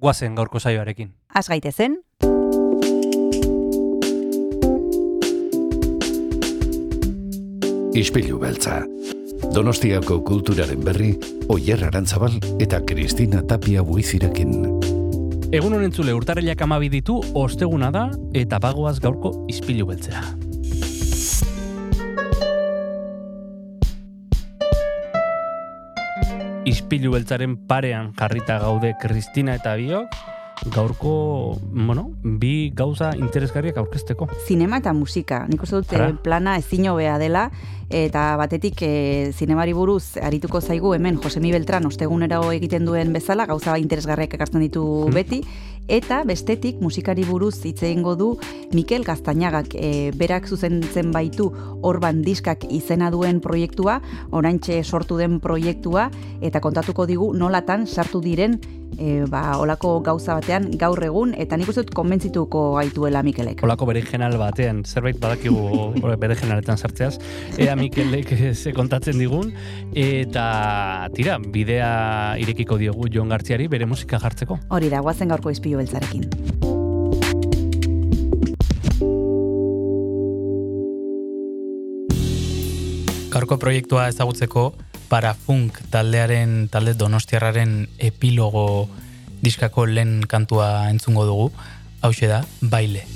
guazen gaurko saioarekin. Az gaitezen, Ispilu beltza. Donostiako kulturaren berri, Oyer Arantzabal eta Kristina Tapia buizirekin. Egun honen zule urtarrilak amabi ditu, osteguna da, eta bagoaz gaurko izpilu beltzea. Izpilu beltzaren parean jarrita gaude Kristina eta biok, gaurko, bueno, bi gauza interesgarriak aurkezteko. zinema eta musika. Nik uste dut eh, plana ezin hobea dela, eta batetik e, zinemari buruz arituko zaigu hemen Josemi Beltran ostegunero egiten duen bezala, gauza interesgarriak ekartzen ditu Hmm. beti, eta bestetik musikari buruz hitz egingo du Mikel Gaztañagak e, berak zuzentzen baitu Orban Diskak izena duen proiektua, oraintxe sortu den proiektua, eta kontatuko digu nolatan sartu diren e, ba, olako gauza batean gaur egun, eta nik uste dut konbentzituko gaituela Mikelek. Olako bere genal batean, zerbait badakigu bere genaletan sartzeaz, ea Mikelek ze kontatzen digun, eta tira, bidea irekiko diogu Jon Gartziari bere musika jartzeko. Hori da, guazen gaurko izpilu beltzarekin. Gaurko proiektua ezagutzeko Parafunk taldearen talde Donostiarraren epilogo diskako lehen kantua entzungo dugu. Hauxe da, baile.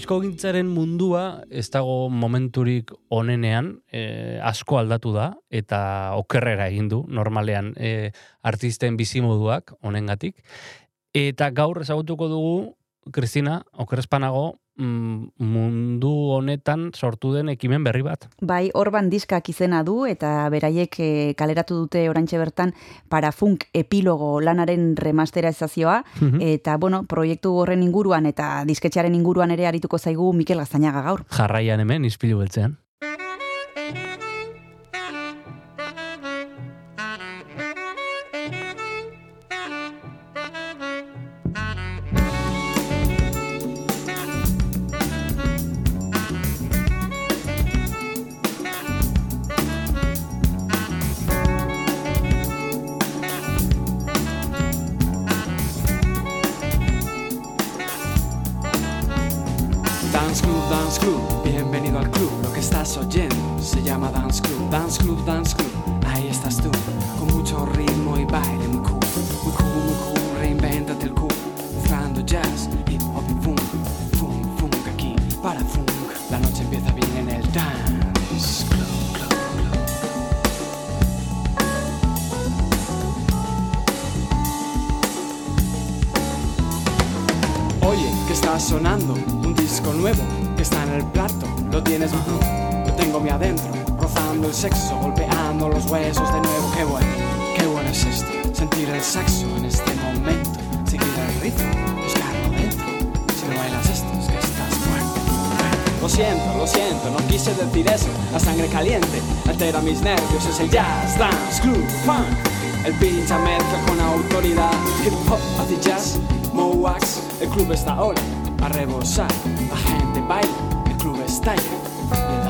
Diskogintzaren mundua ez dago momenturik onenean e, asko aldatu da eta okerrera egin du normalean e, artisten bizimoduak honengatik. Eta gaur ezagutuko dugu, Kristina, okerrezpanago, mundu honetan sortu den ekimen berri bat. Bai, orban diskak izena du eta beraiek e, kaleratu dute orantxe bertan parafunk epilogo lanaren remasterizazioa mm eta bueno, proiektu horren inguruan eta disketxearen inguruan ere arituko zaigu Mikel Gaztañaga gaur. Jarraian hemen, izpilu beltzean. Dance Club, Dance Club, ahí estás tú, con mucho ritmo y baile muy cool, muy cool, muy cool, reinventate el cool, mezclando jazz, hip hop funk, funk, funk aquí para funk, la noche empieza bien en el Dance Club. Oye, que está sonando un disco nuevo que está en el plato. Lo tienes, lo tengo mi adentro el sexo, golpeando los huesos de nuevo. Qué bueno, qué bueno es esto, sentir el sexo en este momento, seguir el ritmo, buscarlo dentro. Si no bailas esto, es que estás muerto. Lo siento, lo siento, no quise decir eso. La sangre caliente altera mis nervios. Es el jazz, dance, groove, funk. El pincha mezcla con autoridad. Hip hop, hace jazz, wax. El club está ahora a rebosar. La gente baila, el club está estalla.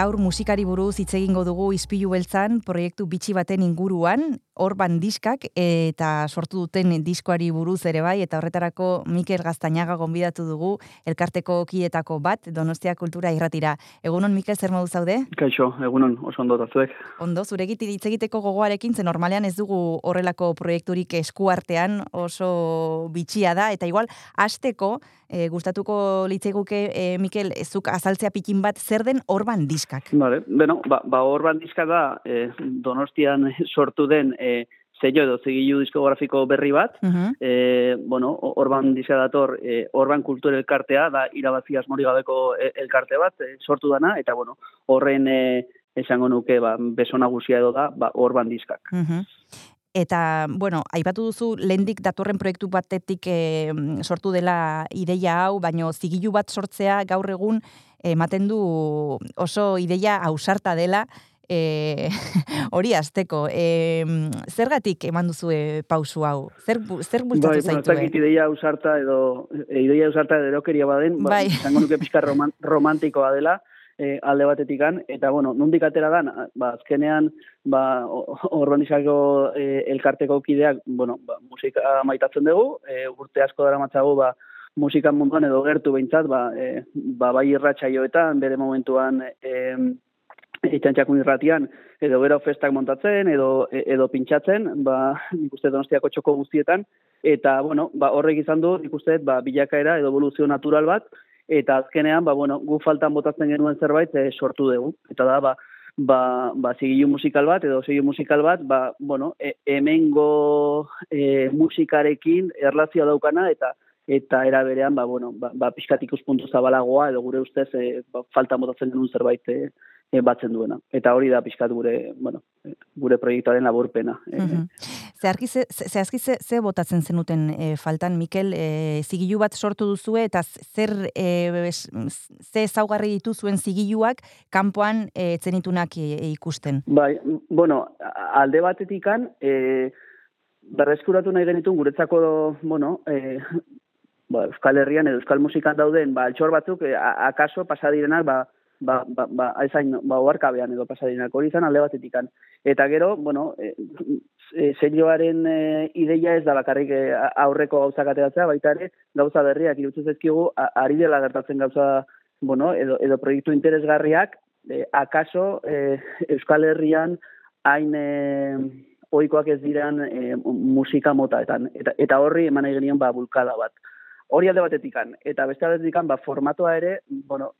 Gaur musikari buruz hitz egingo dugu Izpilu Beltzan proiektu bitxi baten inguruan, Orban diskak eta sortu duten diskoari buruz ere bai eta horretarako Mikel Gaztañaga gonbidatu dugu elkarteko kietako bat Donostia Kultura Irratira. Egunon Mikel zer modu zaude? Kaixo, egunon, oso ondo zuek. Ondo, zuregit hitz egiteko gogoarekin zen normalean ez dugu horrelako proiekturik eskuartean oso bitxia da eta igual hasteko e, gustatuko litzeguke e, Mikel zuk azaltzea pikin bat zer den Orban diskak. Vale, bueno, ba, ba Orban diska da e, Donostian sortu den e, sello edo zigilu diskografiko berri bat, uh -huh. e, bueno, Orban diska dator, e, Orban kultur elkartea, da irabazi asmori gabeko elkarte bat, e, sortu dana, eta bueno, horren e, esango nuke, ba, beso nagusia edo da, ba, Orban diskak. Uh Eta, bueno, aipatu duzu, lehendik datorren proiektu batetik e, sortu dela ideia hau, baino zigilu bat sortzea gaur egun ematen du oso ideia ausarta dela, e, hori azteko. E, zergatik eman duzu pausu hau? Zer, zer bultatu bai, zaitu? Bai, ideia ausarta edo, e, ideia ausarta edo keria baden, ba, bai. zango nuke pixka romantikoa dela, e, alde batetik eta bueno, nondik atera dan, ba, azkenean, ba, urbanizako e, elkarteko kideak, bueno, ba, musika maitatzen dugu, e, urte asko dara matzagu, ba, musikan munduan edo gertu behintzat, ba, e, ba, bai irratxaioetan, bere momentuan, e, itxantxakun irratian, edo gero festak montatzen, edo, edo pintxatzen, ba, nik uste donostiako txoko guztietan, eta, bueno, ba, horrek izan du, nik uste, ba, bilakaera edo evoluzio natural bat, eta azkenean ba bueno gu faltan botatzen genuen zerbait e, sortu dugu. Eta da ba ba ba sigilu musikal bat edo sigilu musikal bat ba bueno e, hemengo e, musikarekin erlazioa daukana eta eta era berean ba bueno ba, ba ikuspuntu zabalagoa edo gure ustez e, ba, faltan botatzen genuen zerbait e, batzen duena. Eta hori da pixkat gure, bueno, gure proiektuaren laburpena. Mm -hmm. Zehazki ze, ze, ze, botatzen zenuten e, faltan, Mikel, e, zigilu bat sortu duzue, eta zer e, ze zaugarri ditu zuen zigiluak kanpoan e, zenitunak e, ikusten? Bai, bueno, alde batetikan, e, berreskuratu nahi genitun guretzako, bueno, e, ba, Euskal Herrian edo Euskal Musikan dauden, ba, altxor batzuk, e, akaso pasadirenak, ba, ba, ba, ba, aizain, ba, oarkabean edo pasadinak hori izan alde batetikan. Eta gero, bueno, e, e, serioaren e, ideia ez da bakarrik e, aurreko gauzak ateratzea, baita ere, gauza berriak irutzen zezkigu, ari dela gertatzen gauza, bueno, edo, edo proiektu interesgarriak, e, akaso e, Euskal Herrian hain e, oikoak ez diran e, musika motaetan. Eta, eta horri eman egin ba, bulkada bat. Hori alde batetikan. Eta beste batetikan, ba, formatoa ere, bueno,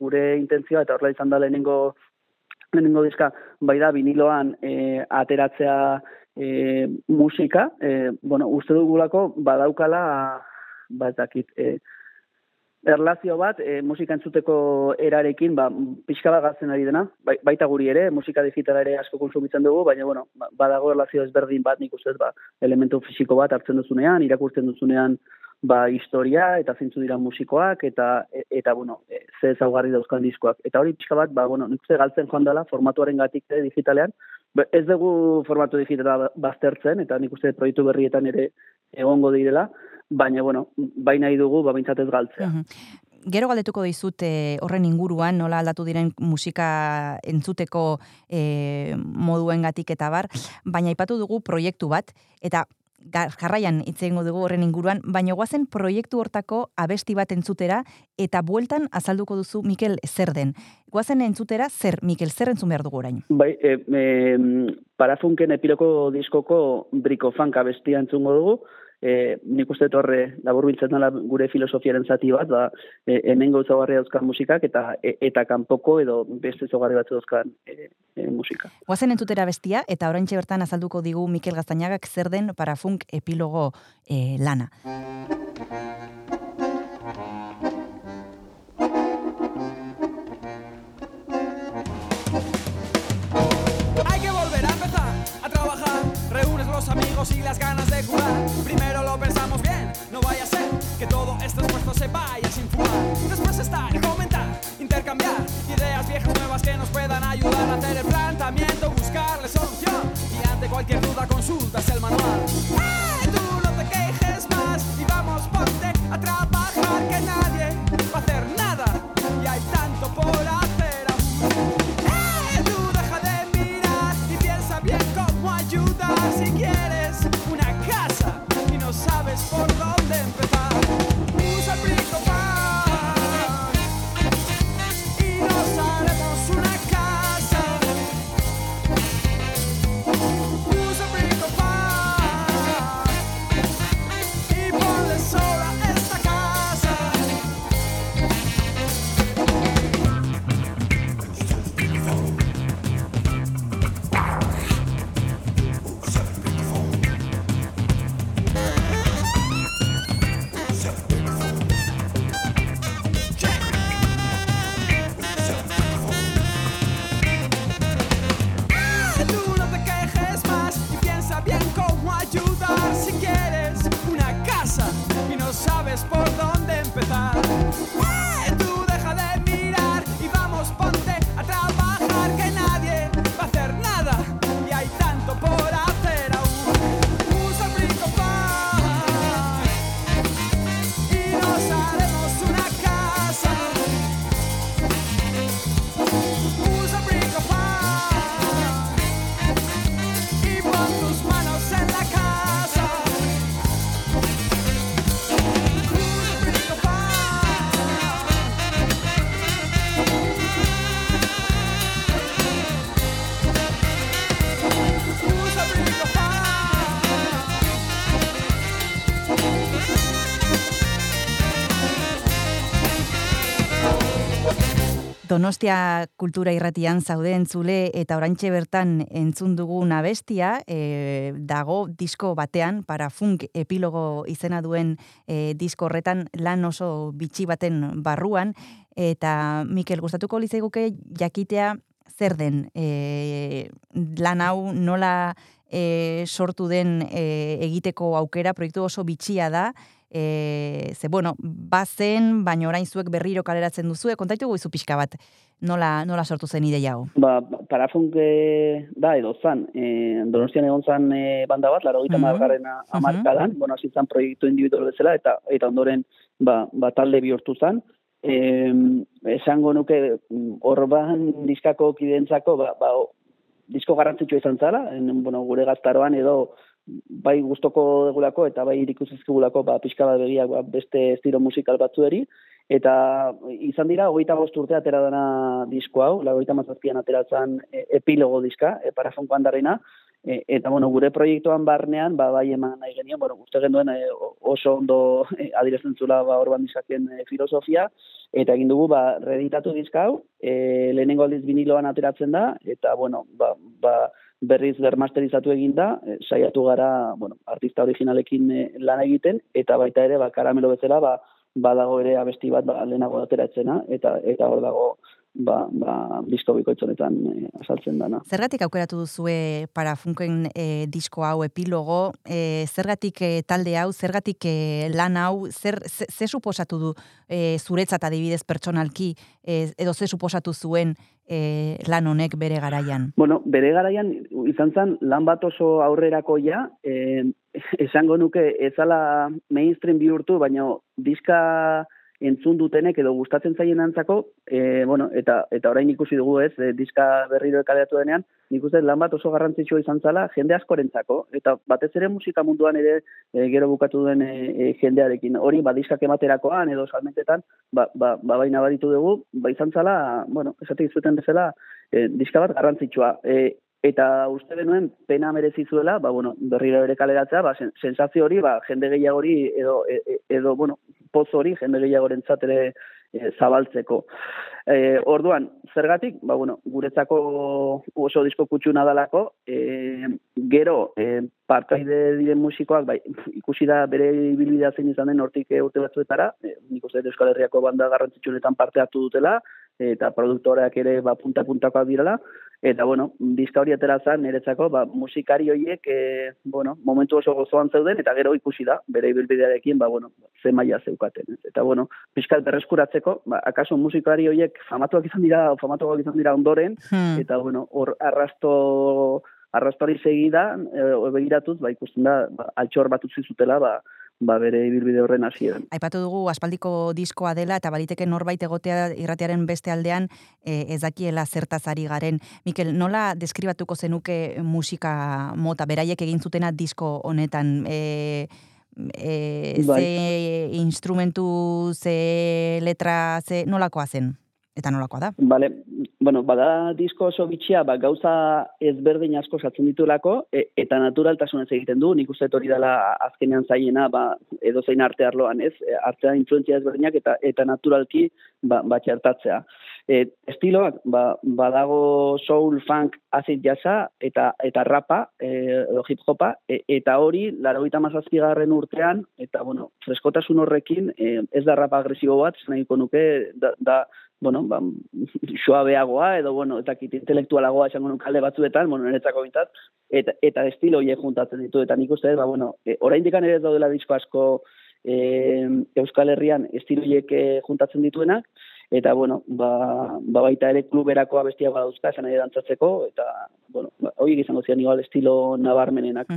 gure intentzioa eta horrela izan da lehenengo lehenengo diska bai da viniloan e, ateratzea e, musika e, bueno uste dugulako badaukala ba dakit e, erlazio bat e, musika entzuteko erarekin ba pixka bat gatzen ari dena bai, baita guri ere musika digitala ere asko konsumitzen dugu baina bueno ba, badago erlazio ezberdin bat nik ba elementu fisiko bat hartzen duzunean irakurtzen duzunean ba, historia eta zintzu dira musikoak eta e, eta bueno, e, ze ezaugarri dauzkan diskoak. Eta hori pixka bat, ba, bueno, nik galtzen joan dela formatuaren gatik ere digitalean, ez dugu formatu digitala baztertzen, eta nik uste proiektu berrietan ere egongo direla, baina, bueno, baina nahi dugu, ba, ez galtzea. Gero galdetuko dizut e, horren inguruan, nola aldatu diren musika entzuteko e, moduen gatik eta bar, baina ipatu dugu proiektu bat, eta jarraian itzeingo dugu horren inguruan, baina guazen proiektu hortako abesti bat entzutera eta bueltan azalduko duzu Mikel zer den. Guazen entzutera zer, Mikel, zer entzun behar dugu orain? Bai, e, e, parafunken epiloko diskoko briko fanka bestia entzungo dugu, e, nik uste torre labur biltzen dela gure filosofiaren zati bat, ba, e, hemen gauza barri dauzkan musikak eta e, eta kanpoko edo beste zogarri batzu dauzkan e, e, musika. Guazen entzutera bestia eta orain bertan azalduko digu Mikel Gaztañagak zer den parafunk epilogo e, lana. Amigos y las ganas de jugar. Primero lo pensamos bien, no vaya a ser que todo este esfuerzo se vaya sin fumar. Después está el comentar, intercambiar ideas viejas nuevas que nos puedan ayudar a hacer el planteamiento, buscarle solución. Y ante cualquier duda consultas el manual. ¡Eh! Tú no te quejes más y vamos ponte a trabajar que nadie va a hacer Donostia kultura irratian zauden zule eta oraintxe bertan entzun dugun abestia e, dago disko batean para funk epilogo izena duen e, disko horretan lan oso bitxi baten barruan. Eta Mikel gustatuko litzaiguke jakitea zer den e, lan hau nola e, sortu den e, egiteko aukera proiektu oso bitxia da e, ze bueno, bazen, baina orain zuek berriro kaleratzen duzue, kontaitu guizu pixka bat, nola, nola sortu zen ideia hau? Ba, parafunk e, da edo zan, e, donostian egon zan e, banda bat, laro gita Mhm. margarren amarkadan, bueno, hasi zan proiektu individual bezala, eta eta ondoren ba, ba talde bihurtu zan. E, esango nuke mm, orban diskako kidentzako, ba, ba, disko garrantzitsua izan zala, en, bueno, gure gaztaroan edo bai gustoko degulako eta bai irikusizkigulako ba, pixka bat begiak ba, beste estilo musikal batzueri, eta izan dira, hogeita bost urte atera dana disko hau, lagoita mazazpian ateratzen e, epilogo diska, e, parafon bandarena, e, eta bueno, gure proiektuan barnean, ba, bai eman nahi genien, bueno, uste genduen e, oso ondo e, adirezen zula ba, orban dizakien e, filosofia, eta egin dugu, ba, reeditatu diska hau, e, lehenengo aldiz viniloan ateratzen da, eta bueno, ba, ba, berriz bermasterizatu egin da, e, saiatu gara, bueno, artista originalekin e, lan egiten, eta baita ere, ba, karamelo bezala, ba, badago ere abesti bat ba, lehenago ateratzena, eta eta hor dago ba, ba, disko bikoitz honetan e, azaltzen dana. Zergatik aukeratu duzue para funken e, disko hau epilogo, e, zergatik e, talde hau, zergatik e, lan hau, zer, ze, ze suposatu du e, zuretzat adibidez pertsonalki, e, edo ze suposatu zuen e, lan honek bere garaian? Bueno, bere garaian izan zen lan bat oso aurrerakoia, eh, esango nuke ezala mainstream bihurtu, baina diska entzun dutenek edo gustatzen zaien antzako, e, bueno, eta eta orain ikusi dugu ez, e, diska berriro ekaleatu denean, nik uste lan bat oso garrantzitsua izan zala jende askorentzako, eta batez ere musika munduan ere e, gero bukatu den e, e, jendearekin. Hori, ba, diskak ematerakoan edo salmentetan, ba, ba, ba baina baditu dugu, ba izan zala, bueno, esate izuten bezala, e, diska bat garrantzitsua. E, eta uste denuen pena merezi zuela, ba, bueno, berriro ere kaleratzea, ba, sen, sensazio hori, ba, jende gehiagori edo, e, e- edo, bueno, poz hori jende gehiagorentzat ere e, zabaltzeko. E, orduan, zergatik, ba, bueno, guretzako oso disko kutsuna dalako, e, gero, e, partaide diren musikoak, bai, ikusi da bere ibilbidea zein izan den hortik e, urte batzuetara, e, nik uste Euskal Herriako banda garrantzitsunetan parte hartu dutela, eta produktoreak ere ba, punta-puntakoak direla, eta bueno, diska hori atera zen niretzako, ba, musikari horiek, e, bueno, momentu oso gozoan zeuden, eta gero ikusi da, bere ibilbidearekin, ba, bueno, ze maila zeukaten. ez. Eta bueno, pixkat berreskuratzeko, ba, akaso musikari horiek famatuak izan dira, famatuak izan dira ondoren, Hmm. eta bueno, hor arrasto arrastoari segida, e, begiratuz, ba, ikusten da, ba, altxor bat utzi zutela, ba, ba bere ibilbide horren hasieran. Aipatu dugu aspaldiko diskoa dela eta baliteke norbait egotea irratiaren beste aldean e, ez dakiela zertaz ari garen. Mikel, nola deskribatuko zenuke musika mota beraiek egin zutena disko honetan? E, e, Bai. ze instrumentu, ze letra, ze nolakoa zen? Eta nolakoa da? Vale, bueno, bada disko oso bitxia, ba, gauza ezberdin asko sartzen ditulako, e, eta naturaltasunez egiten du, nik uste hori dela azkenean zaiena, ba, edo zein arte arloan, ez? E, Artean influentzia ezberdinak eta eta naturalki ba, ba txertatzea. E, estiloak, ba, badago soul, funk, acid jazza eta eta rapa, e, hip hopa, e, eta hori, laro garren urtean, eta bueno, freskotasun horrekin, e, ez da rapa agresibo bat, nahiko nuke, da, da bueno, ba, suabeagoa, edo, bueno, eta kit intelektualagoa esango alde batzuetan, bueno, niretzako bintzat, eta, eta estilo horiek juntatzen ditu, eta nik uste, ba, bueno, e, oraindik ere ez daudela disko asko e, Euskal Herrian estiloiek e, juntatzen dituenak, eta bueno, ba, ba baita ere kluberako abestia badauzka esan nahi dantzatzeko eta bueno, ba, hori izango zian igual estilo nabarmenenak.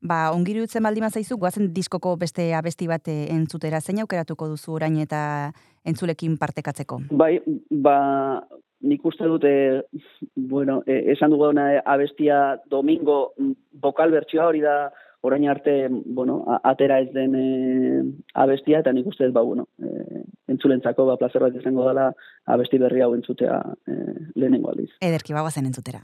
Ba, ongiri utzen baldima zaizu, guazen diskoko beste abesti bat eh, entzutera, zein aukeratuko duzu orain eta entzulekin partekatzeko? Bai, ba, nik uste dute, bueno, e, esan dugu abestia domingo bokal bertsioa hori da orain arte, bueno, atera ez den e, abestia, eta nik uste ba, bueno, e, entzulentzako, ba, plazer bat izango dela abesti berri hau entzutea e, lehenengo aldiz. Ederki, bagoazen entzutera.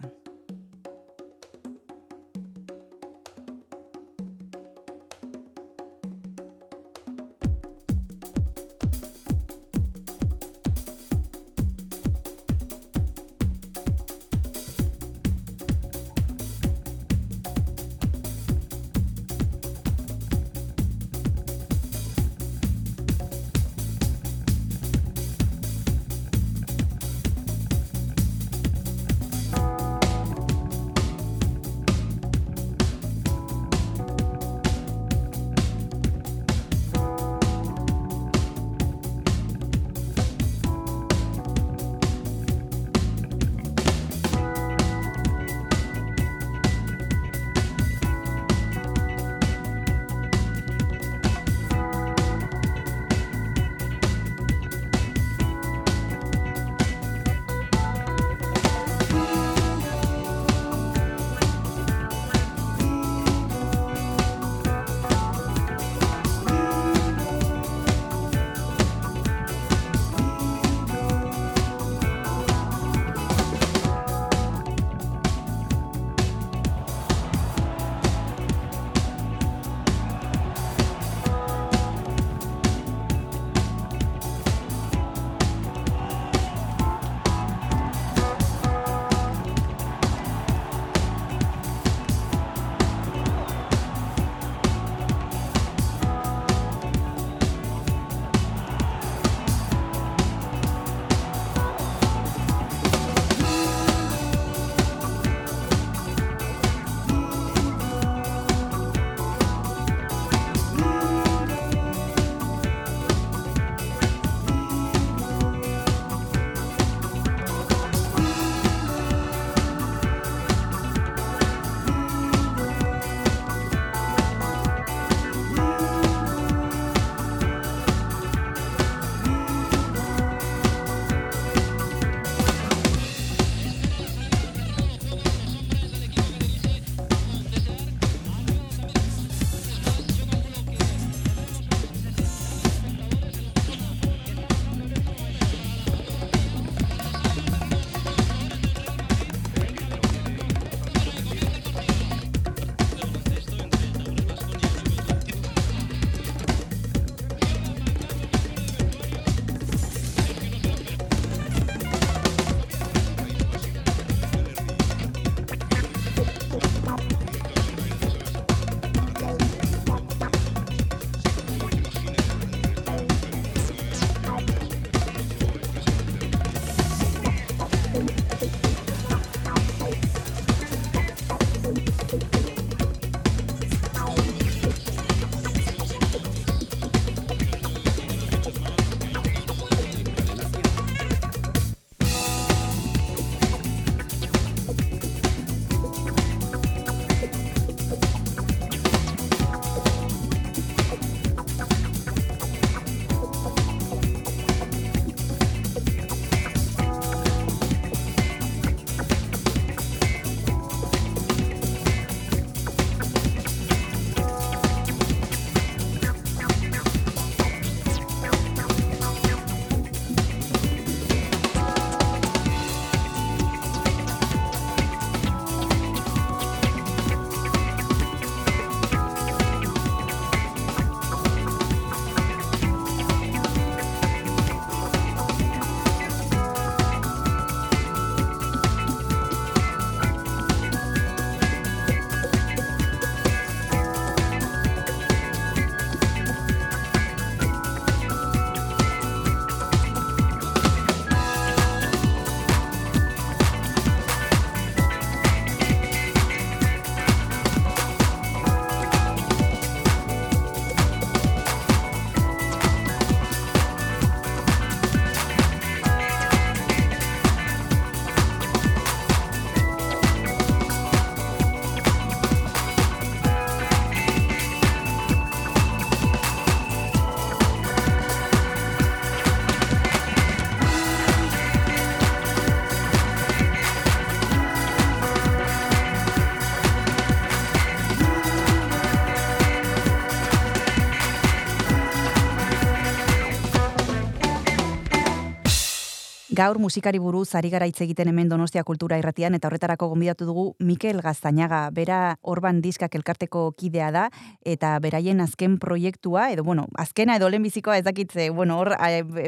Gaur musikari buruz ari gara hitz egiten hemen Donostia Kultura Irratian eta horretarako gonbidatu dugu Mikel Gaztañaga, bera Orban Diskak elkarteko kidea da eta beraien azken proiektua edo bueno, azkena edo lehenbizikoa ez dakitze, bueno, hor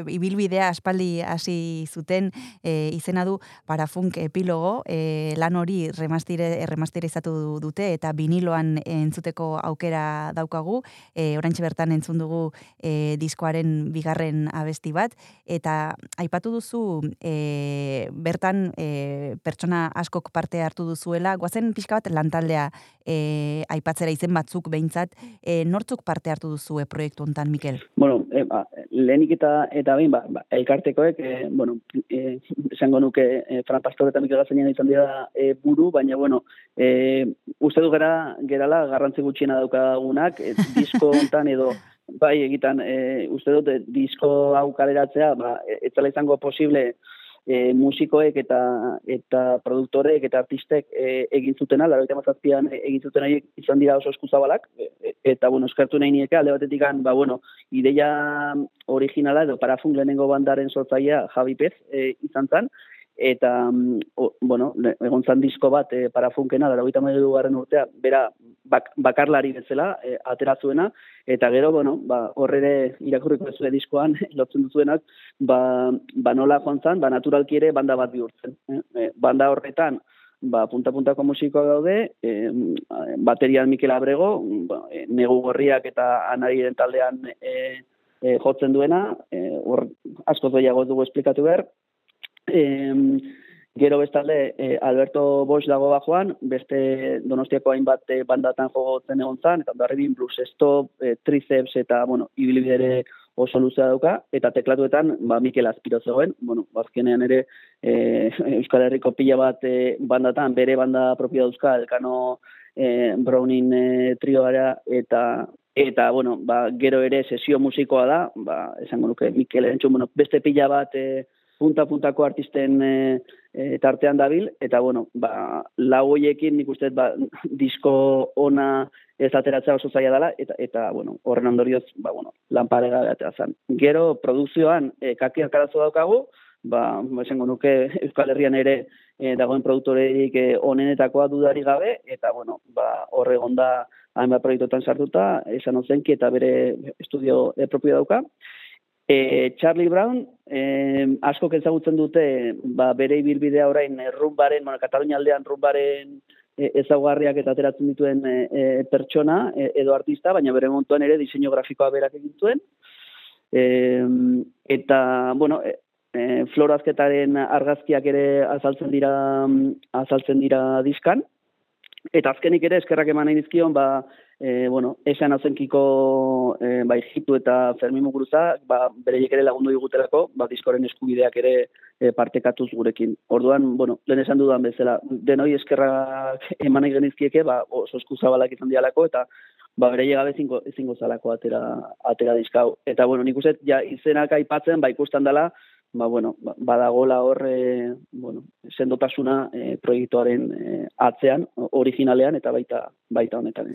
ibilbidea aspaldi hasi zuten e, izena du Parafunk epilogo, e, lan hori remastire remasterizatu dute eta viniloan entzuteko aukera daukagu. E, Oraintxe bertan entzun dugu e, diskoaren bigarren abesti bat eta aipatu duzu e, bertan e, pertsona askok parte hartu duzuela, guazen pixka bat lantaldea e, aipatzera izen batzuk behintzat, e, nortzuk parte hartu duzu e, proiektu hontan Mikel? Bueno, e, ba, lehenik eta eta behin, ba, ba, elkartekoek, e, bueno, e, esango nuke e, Fran Pastor eta Mikel Gazainan izan dira e, buru, baina, bueno, e, uste du gara, gerala garrantzi gutxiena daukagunak, e, disko hontan edo bai egitan e, uste dut disko hau kaleratzea ba etzela izango posible e, musikoek eta eta produktorek eta artistek e, egin zutena 97an egin zuten izan dira oso eskuzabalak e, e, eta bueno eskertu nahi nieke alde batetik ba bueno ideia originala edo parafun lehenengo bandaren sortzailea Javi Pez e, izan zen eta o, bueno, egon zan disko bat e, parafunkena, dara gita garren urtea, bera bak, bakarlari bezala e, aterazuena, eta gero, bueno, ba, horrere irakurriko ez diskoan, lotzen duzuenak, ba, ba nola joan zan, ba naturalki ere banda bat bihurtzen. Eh? E, banda horretan, ba, punta-puntako musikoa daude, e, baterian Mikel Abrego, ba, e, negu gorriak eta anari taldean e, e, jotzen duena, e, hor asko zoiago dugu esplikatu behar, E, gero bestalde, e, Alberto Bosch dago bajoan, beste donostiako hainbat e, bandatan jogotzen egon zan, eta barri blues stop, e, triceps eta, bueno, ibilbidere oso luzea dauka, eta teklatuetan, ba, Mikel Azpiro zegoen, bueno, bazkenean ere, e, Euskal Herriko pila bat e, bandatan, bere banda propia dauzka, elkano e, Browning e, trioara, eta eta, bueno, ba, gero ere sesio musikoa da, ba, esango nuke, Mikel entzun, bueno, beste pila bat, e, punta-puntako artisten e, e, tartean dabil, eta bueno, ba, lau hoiekin nik uste ba, disko ona ez ateratzea oso zaila dela, eta, eta bueno, horren ondorioz, ba, bueno, lanpare zen. Gero, produkzioan, e, kakiak arazo daukagu, ba, esango nuke Euskal Herrian ere e, dagoen produktoreik e, onenetakoa dudari gabe, eta bueno, ba, horre gonda hainbat proiektuetan sartuta, esan ozenki eta bere estudio e, propio dauka. E, Charlie Brown, e, asko ezagutzen dute, ba, bere ibilbidea orain e, rumbaren, bueno, Katalunia aldean rumbaren ezaugarriak eta ateratzen dituen e, pertsona e, edo artista, baina bere montuan ere diseño grafikoa berak egin zuen. E, eta, bueno, e, florazketaren argazkiak ere azaltzen dira azaltzen dira diskan. Eta azkenik ere eskerrak eman nahi dizkion, ba, e, bueno, esan azenkiko e, bai jitu eta Fermi Muguruza, ba, bereiek ere lagundu digutelako, ba, diskoren eskubideak ere e, partekatuz gurekin. Orduan, bueno, lehen esan dudan bezala, denoi eskerrak eman nahi genizkieke, ba, oso eskuzabalak izan dialako, eta ba, bere gabe ezingo, ezingo zalako atera, atera diskau. Eta, bueno, nik uste, ja, izenak aipatzen, ba, ikusten dela, ba, bueno, ba, badagola hor e, bueno, sendotasuna e, proiektuaren e, atzean, originalean, eta baita baita honetan.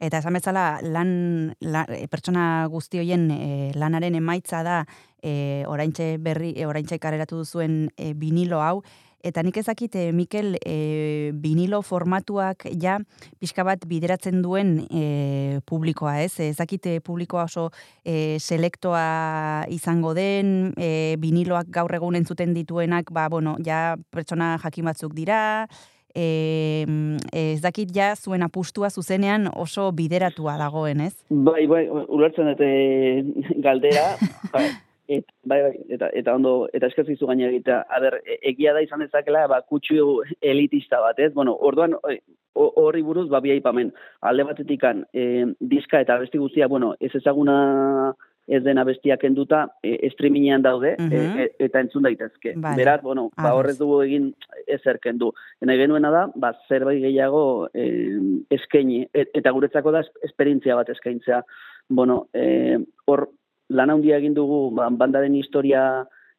Eta esan bezala, lan, la, pertsona guzti hoien e, lanaren emaitza da, e, oraintxe berri, e, oraintxe kareratu duzuen e, vinilo hau, Eta nik ezakit, e, Mikel, e, vinilo formatuak ja pixka bat bideratzen duen e, publikoa, ez? Ezakit publikoa oso e, selektoa izango den, e, viniloak gaur egun entzuten dituenak, ba, bueno, ja pertsona jakin batzuk dira, e, ez dakit ja zuen apustua zuzenean oso bideratua dagoen, ez? Bai, bai, ulertzen dute galdera, Et, bai, bai, eta, eta ondo, eta eskatzen zu gaina egitea, a ber, e, egia da izan dezakela, ba, kutsu elitista bat, ez? Bueno, orduan, horri buruz, ba, bi aipamen, alde batetikan, e, diska eta besti guztia, bueno, ez ezaguna ez dena bestiak enduta, e, streamingean daude, e, eta entzun daitezke. Vale. Beraz, bueno, ba, horrez dugu egin ezer kendu. Ena genuena da, ba, zerbait gehiago e, eskaini, eta guretzako da esperientzia bat eskaintzea. Bueno, hor, lan handia egin dugu ba, bandaren historia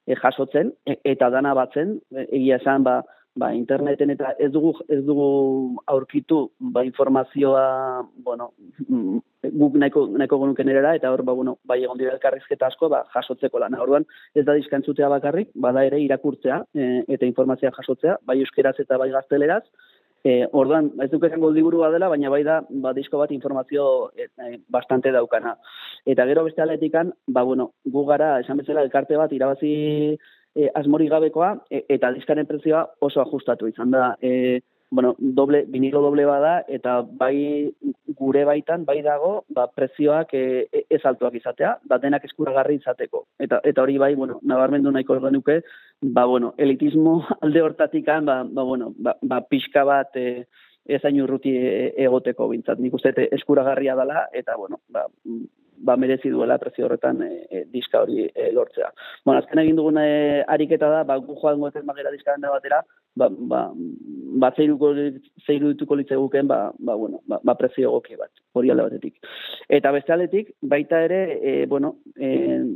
e, jasotzen e, eta dana batzen e, egia esan ba, ba, interneten eta ez dugu ez dugu aurkitu ba, informazioa bueno guk nahiko, nahiko genuken erera, eta hor, ba, bueno, bai egon dira elkarrizketa asko, ba, jasotzeko lan. Orduan, ez da diskantzutea bakarrik, bada ere irakurtzea e, eta informazioa jasotzea, bai euskeraz eta bai gazteleraz, E, orduan, ez duk esango liburua dela, baina bai da, ba, disko bat informazio e, bastante daukana. Eta gero beste aletikan, ba, bueno, gu gara, esan bezala, elkarte bat, irabazi e, asmori gabekoa, e, eta diskaren prezioa oso ajustatu izan da. E, bueno, doble, vinilo doble bada, eta bai gure baitan, bai dago, ba, prezioak e, e, ez altuak izatea, da denak eskuragarri izateko. Eta, eta hori bai, bueno, nabarmendu nahiko genuke, ba, bueno, elitismo alde hortatikan, ba, ba, bueno, ba, ba pixka bat e, ezain urruti e, egoteko bintzat. Nik uste eskuragarria dela, eta, bueno, ba, ba merezi duela prezio horretan e, diska hori e, lortzea. Bueno, azken egin dugun e, ariketa da, ba, gu joan goetzen magera diska batera, ba, ba, ba zeiruko, zeiru dituko litzeguken, ba, ba, bueno, ba, ba prezio goke bat, hori alde batetik. Eta beste aldetik, baita ere, e, bueno, e,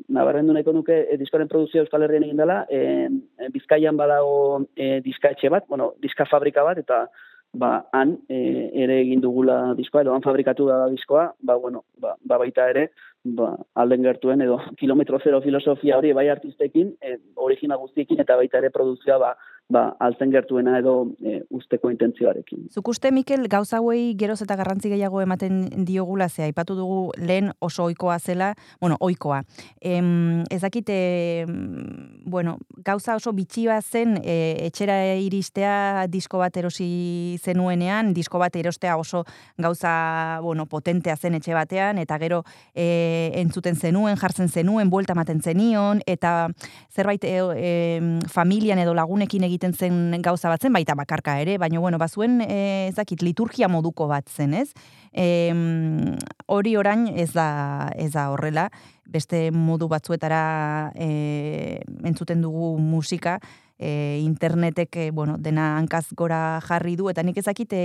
nabarrendu nahiko nuke e, diskoren produzio Euskal Herrian egin dela, e, Bizkaian badago e, diska etxe bat, bueno, diska fabrika bat, eta ba, han e, ere egin dugula diskoa, edo han fabrikatu da diskoa, ba, bueno, ba, ba baita ere, ba, alden gertuen, edo kilometro zero filosofia hori bai artistekin, e, origina guztiekin, eta baita ere produzioa, ba, ba, altzen gertuena edo e, usteko intentzioarekin. Zuk uste, Mikel, gauza hauei geroz eta garrantzi gehiago ematen diogula, ze aipatu dugu lehen oso oikoa zela, bueno, oikoa. Em, ez dakite, bueno, gauza oso bitxiba zen, e, etxera iristea disko bat erosi zenuenean, disko bat erostea oso gauza, bueno, potentea zen etxe batean, eta gero e, entzuten zenuen, jartzen zenuen, buelta maten zenion, eta zerbait e, e, familian edo lagunekin egiten zen gauza bat zen, baita bakarka ere, baina bueno, bazuen e, ezakit liturgia moduko bat zen, ez? E, hori orain ez da, ez da horrela, beste modu batzuetara e, entzuten dugu musika, e, internetek e, bueno, dena hankaz gora jarri du, eta nik ezakit e,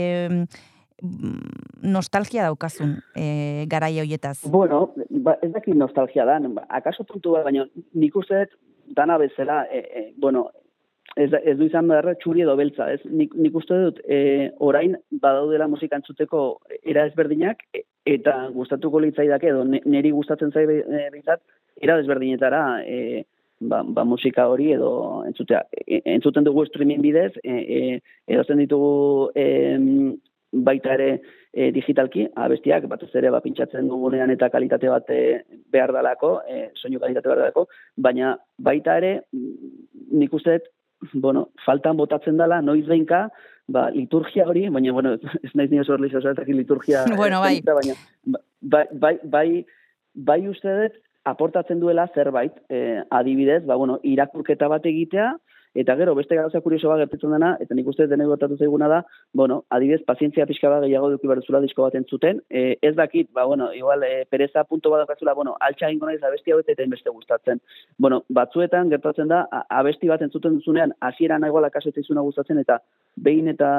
nostalgia daukazun e, garai hoietaz. Bueno, ba, ez dakit nostalgia da, akaso puntu bat, baina nik uste dana bezala, e, e, bueno, ez, ez du izan beharra txuri edo beltza, ez? Nik, nik uste dut, e, orain badaudela musika entzuteko era ezberdinak, e, eta gustatuko litzaidake, edo neri gustatzen zai behitzat, era ezberdinetara e, ba, ba, musika hori edo entzutea. E, entzuten dugu streaming bidez, e, e, edo zen ditugu e, baita ere e, digitalki, abestiak, batez ere ba, pintxatzen dugunean eta kalitate bat behar dalako, e, soinu kalitate behar dalako, baina baita ere, nik uste bueno, faltan botatzen dela, noiz behinka, ba, liturgia hori, baina, bueno, ez naiz nire zorliz, liturgia... bueno, bai. Baina, bai, bai, bai, bai uste dut, aportatzen duela zerbait, eh, adibidez, ba, bueno, irakurketa bat egitea, Eta gero, beste gauza kurioso bat gertatzen dena, eta nik uste denek gotatu zaiguna da, bueno, adibidez, pazientzia pixka bat gehiago duki zula disko bat entzuten, e, ez dakit, ba, bueno, igual, e, pereza punto bat dakazula, bueno, altxa ingo naiz abesti hau eta beste gustatzen. Bueno, batzuetan gertatzen da, abesti bat entzuten duzunean, hasiera igual akaso izuna gustatzen, eta behin eta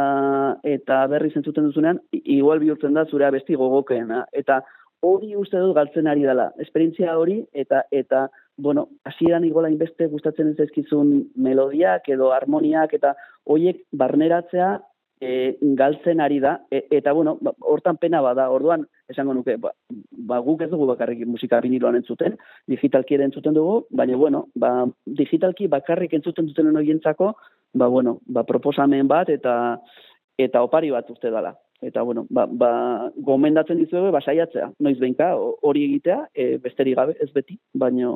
eta berriz entzuten duzunean, igual bihurtzen da zure abesti gogokeena. Eta hori uste dut galtzen ari dela. Esperientzia hori, eta eta bueno, hasieran igual inbeste gustatzen ez zaizkizun melodiak edo harmoniak eta hoiek barneratzea e, galtzen ari da e, eta bueno, ba, hortan pena bada. Orduan esango nuke, ba, ba guk ez dugu bakarrik musika viniloan entzuten, digitalki ere entzuten dugu, baina bueno, ba, digitalki bakarrik entzuten duten horientzako, ba bueno, ba proposamen bat eta eta opari bat uste dela. Eta, bueno, ba, ba, gomendatzen dizuegu, ba, saiatzea, noiz behinka, hori egitea, e, besterik gabe, ez beti, baina,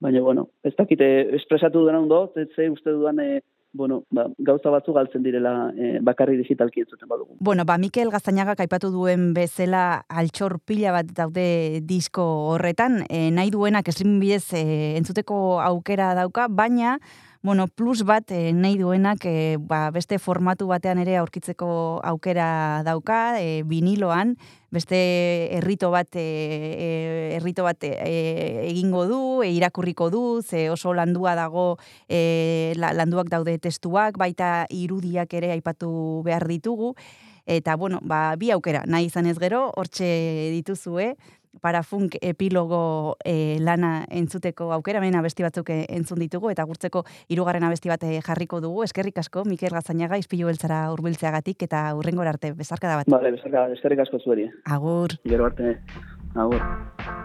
baina, bueno, ez dakite, espresatu dena ondo, ze uste dudan, e, bueno, ba, gauza batzu galtzen direla e, bakarri digitalki entzuten badugu. Bueno, ba, Mikel Gaztañaga kaipatu duen bezala altxor pila bat daude disko horretan, e, nahi duenak eslim bidez e, entzuteko aukera dauka, baina bueno, plus bat e, nahi duenak e, ba, beste formatu batean ere aurkitzeko aukera dauka, e, viniloan, beste errito bat e, errito bat e, egingo du, e, irakurriko du, ze oso landua dago e, landuak daude testuak, baita irudiak ere aipatu behar ditugu, eta bueno, ba, bi aukera, nahi izan ez gero, hortxe dituzue, parafunk epilogo e, lana entzuteko aukera, hemen abesti batzuk entzun ditugu, eta gurtzeko hirugarren abesti bat eh, jarriko dugu, eskerrik asko, Mikel Gazainaga, izpilu beltzara urbiltzeagatik, eta urrengor arte, bezarka da bat. Bale, bezarka, eskerrik asko zueri. Agur. Gero arte, agur. Agur.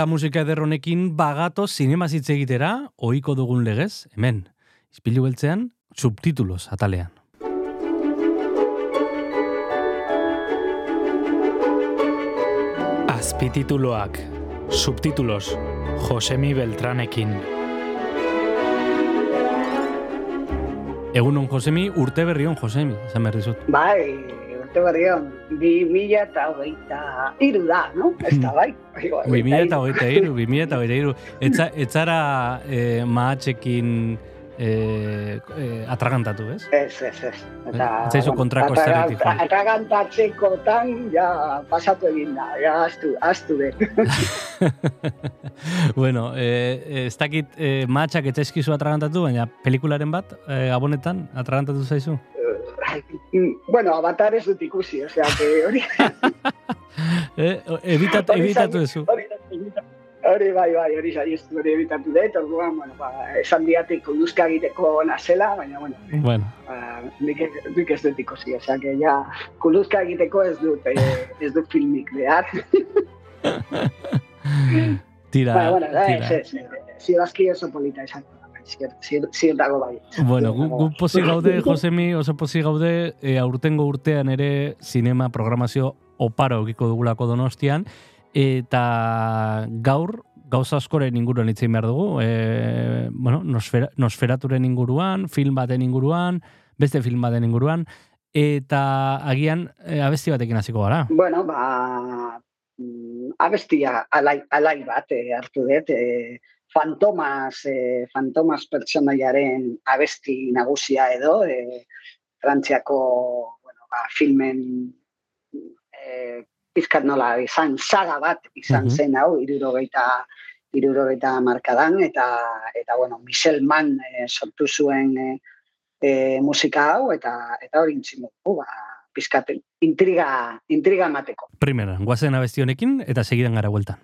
Eta musika ederronekin bagato zinema hitz egitera, ohiko dugun legez, hemen, izpilu beltzean, subtitulos atalean. Azpitituloak, subtitulos, Josemi Beltranekin. Egunon Josemi, urte berrion Josemi, esan behar dizut. Bai, urte berrion bi mila eta hogeita iru da, no? Ez da, bai? Bi mila eta hogeita iru, bi mila eta hogeita iru. Etza, etzara eh, maatxekin eh, eh, atragantatu, ez? Ez, ez, ez. Ez zaizu kontrako esterritik. joan. Atragantatzekotan, ja, pasatu egin da, ja, astu, astu den. bueno, eh, ez dakit eh, maatxak etzaizkizu atragantatu, baina pelikularen bat, eh, abonetan, atragantatu zaizu? Bueno, avatar ez dut ikusi, osea, que hori... eh, evitat, evitatu ezu. Hori, bai, bai, hori saiestu hori evitatu dut, orduan, bueno, ba, esan diatik konduzka egiteko nazela, baina, bueno, Bueno, ba, nik, ez- nik ez dut ikusi, osea, que ja, kunduzka egiteko ez dut, eh, ez dut filmik behar. tira, Ba, bueno, da, tira. ez, ez, ez, zirazki oso polita Ziur dago bai. Bueno, gu, gu pozik gaude, Josemi, oso pozik gaude, e, aurtengo urtean ere sinema programazio oparo egiko dugulako donostian, eta gaur, gauza askoren inguruan hitz egin behar dugu, e, bueno, nosfera, nosferaturen inguruan, film baten inguruan, beste film baten inguruan, eta agian e, abesti batekin hasiko gara. Bueno, ba, mm, abestia alai, alai bat eh, hartu dut, eh, fantomas, eh, fantomas pertsonaiaren abesti nagusia edo, eh, Frantziako bueno, ba, filmen eh, pizkat nola izan, saga bat izan Mhm. zen hau, irurogeita irurogeita markadan, eta, eta bueno, Michel Mann eh, sortu zuen eh, musika hau, eta, eta hori intzin dugu, ba, pizkat intriga, intriga emateko. Primera, guazen abesti honekin, eta segidan gara bueltan.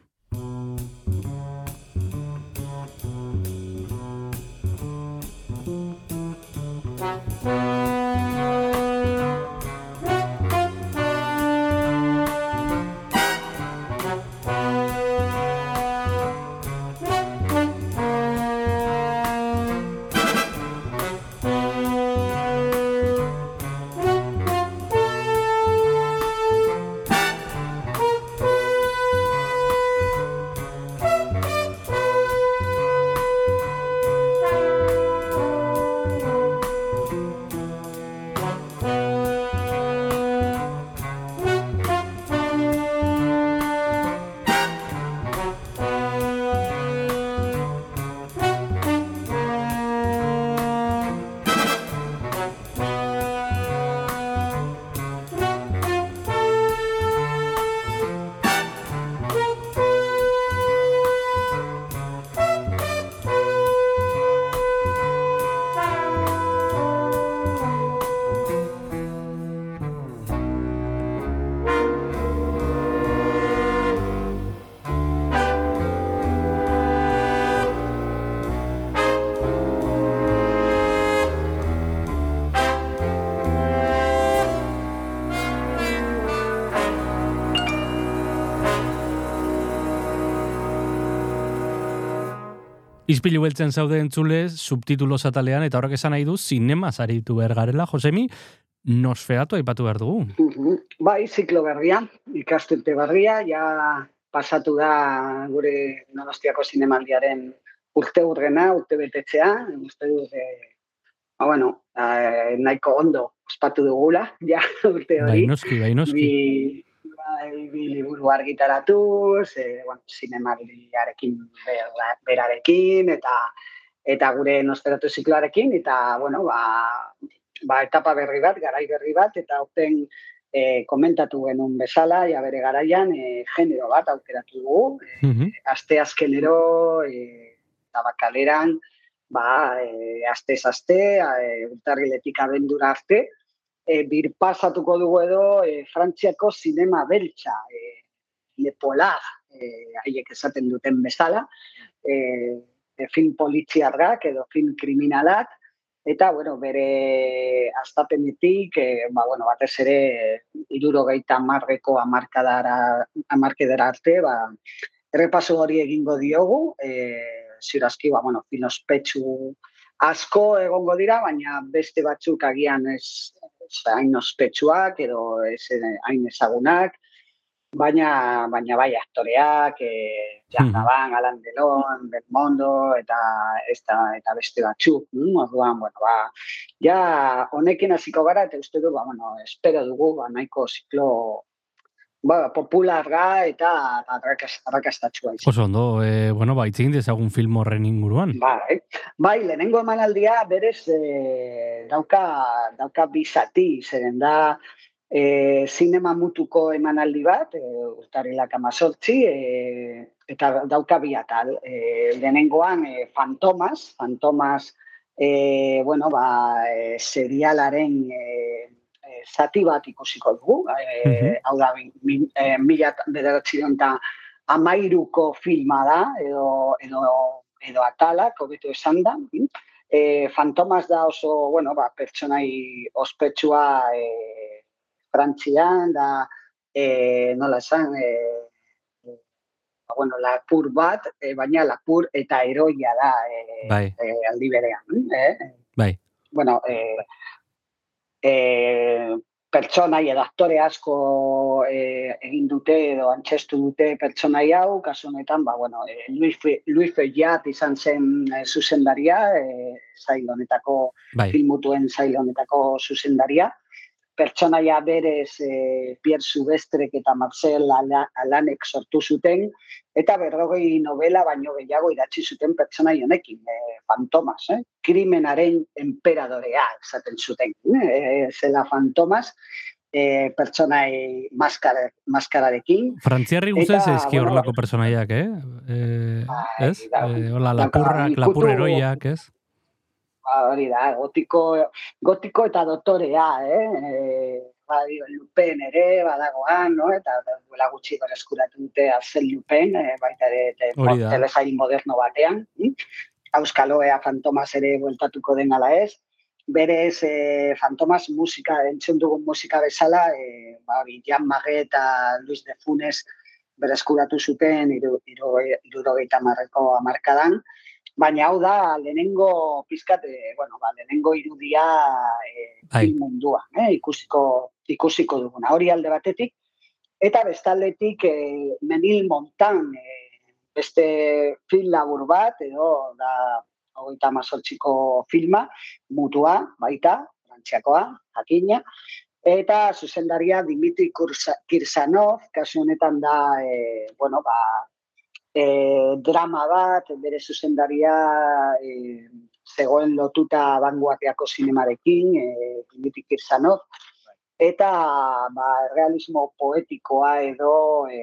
Izpilu beltzen zaude entzule subtitulo atalean, eta horrek esan nahi du, zinema zaritu behar garela, Josemi, nosferatu aipatu behar dugu. Bai, ziklo berria, ikasturte berria, ja pasatu da gure Donostiako zinemaldiaren urte urrena, urte betetzea, uste dut, e, ba, bueno, eh, nahiko ondo ospatu dugula, ja urte hori. Bai noski, bai noski. bi liburu argitaratuz, e, bueno, zinemaldiarekin bera- berarekin, eta eta gure nosferatu zikloarekin, eta, bueno, ba, ba, etapa berri bat, garai berri bat, eta aurten e, komentatu genuen bezala, ja bere garaian, e, genero bat aukeratu dugu, Mhm. aste azkenero, e, tabakaleran, ba, e, aste, e, urtarriletik abendura arte, e, birpasatuko dugu edo e, Frantziako zinema beltza, e, Le Polar, e, haiek esaten duten bezala, e, e, film poliziarrak edo film kriminalak, eta, bueno, bere astapenetik, e, ba, bueno, batez ere, irurogeita marreko amarkadara, amarkedera arte, ba, errepaso hori egingo diogu, e, zirazki, ba, bueno, finospetsu asko egongo dira, baina beste batzuk agian ez hain ospetsuak edo ez eh, hain ezagunak. baina, baina bai aktoreak, e, Jan Gaban, Alan Delon, Belmondo, eta, eta, eta beste batzuk, mm? orduan, bueno, ba, ja, honekin hasiko gara, eta uste du, ba, bueno, espero dugu, ba, nahiko ziklo ba, popularra eta arrakastatxua izan. Oso ondo, e, bueno, ba, itzegin dezagun film horren inguruan. Bai, bai lehenengo emanaldia berez e, dauka, dauka bizati, zeren da, e, zinema mutuko emanaldi bat, e, urtarilak amazortzi, e, eta dauka bi atal. E, lehenengoan, e, Fantomas, Fantomas, e, bueno, ba, e, serialaren e, zati bat ikusiko dugu, e, hau da, mi, e, mila eta amairuko filma da, edo, edo, edo atalak, hobetu esan da, E, Fantomas da oso, bueno, ba, pertsonai ospetsua e, Frantzian, da, e, nola esan, e, ba, bueno, lapur bat, e, baina lapur eta eroia da e, bai. e, aldi berean. E? Bai. Bueno, e, e, pertsonai edo aktore asko e, egin dute edo antxestu dute pertsonai hau, kasu honetan, ba, bueno, e, Luis, Luis izan zen e, zuzendaria, e, zail honetako, bai. filmutuen zail honetako zuzendaria, pertsonaia berez e, Pierre Subestrek eta Marcel Alanek sortu zuten, eta berrogei novela baino gehiago idatzi zuten pertsonai honekin, e, Fantomas, eh? krimenaren emperadorea esaten zuten, e, zela Fantomas, e, pertsonai maskara, maskararekin. Frantziarri guzez ezki horrelako bueno, pertsonaiak, eh? E, ez? E, hola, lapurrak, lapur heroiak, ez? Ba, hori da, gotiko, gotiko eta dotorea, eh? E, bai, lupen ere, badagoan, no? Eta duela gutxi eskuratu dute azel lupen, e, baita ere, telesail moderno batean. Hm? Euskaloea Fantomas ere bueltatuko den ala ez. Berez, e, Fantomas musika, entzun dugun musika bezala, e, ba, Jan Mage eta Luis de Funes berezkuratu zuten irurogeita iru, marreko amarkadan. Baina hau da, lehenengo pizkat, e, bueno, ba, lehenengo irudia e, mundua, eh, ikusiko, ikusiko duguna. Hori alde batetik, eta bestaldetik e, menil montan e, beste film labur bat, edo da, hogeita mazortziko filma, mutua, baita, frantziakoa, jakina, eta zuzendaria Dimitri Kirsanov, kasu honetan da, e, bueno, ba, e, drama bat, bere zuzendaria e, zegoen lotuta banguateako zinemarekin, e, Dimitik Irzanov, eta ba, realismo poetikoa edo e,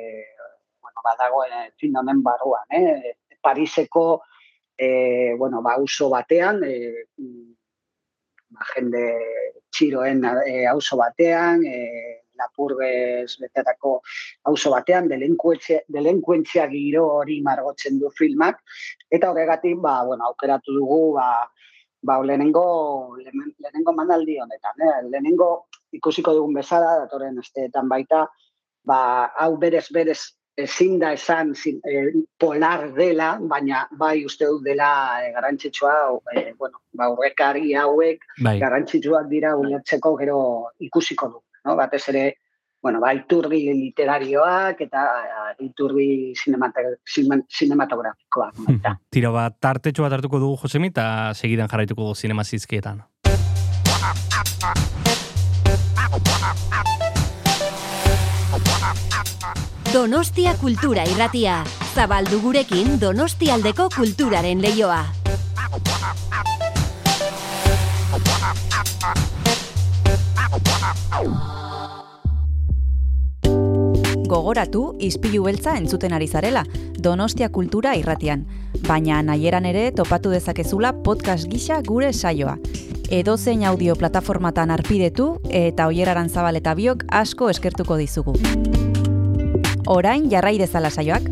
bueno, badago e, fin honen barruan, eh? Pariseko e, bueno, ba, uso batean, e, ba, jende txiroen e, auzo batean, e, lapurgez betetako auzo batean, delenkuentzia giro hori margotzen du filmak, eta horregatik, ba, bueno, aukeratu dugu, ba, ba, lehenengo, lehenengo mandaldi honetan, eh? lehenengo ikusiko dugun bezala, datorren asteetan baita, ba, hau berez berez ezin da esan zin, e, polar dela, baina bai uste dut dela e, garantzitsua, e, bueno, ba, hauek bai. garantzitsuak dira ulertzeko gero ikusiko du no? batez ere, bueno, ba, iturri literarioak eta iturri sinematografikoak. Tiro bat, tartetxo bat hartuko dugu Josemi eta segidan jarraituko dugu sinema zizkietan. Donostia kultura irratia. Zabaldu gurekin Donostialdeko kulturaren leioa. Gogoratu, izpilu beltza entzuten ari zarela, Donostia Kultura irratian. Baina nahieran ere topatu dezakezula podcast gisa gure saioa. Edo zein audio plataformatan arpidetu eta oieraran zabal eta biok asko eskertuko dizugu. Orain jarrai dezala saioak.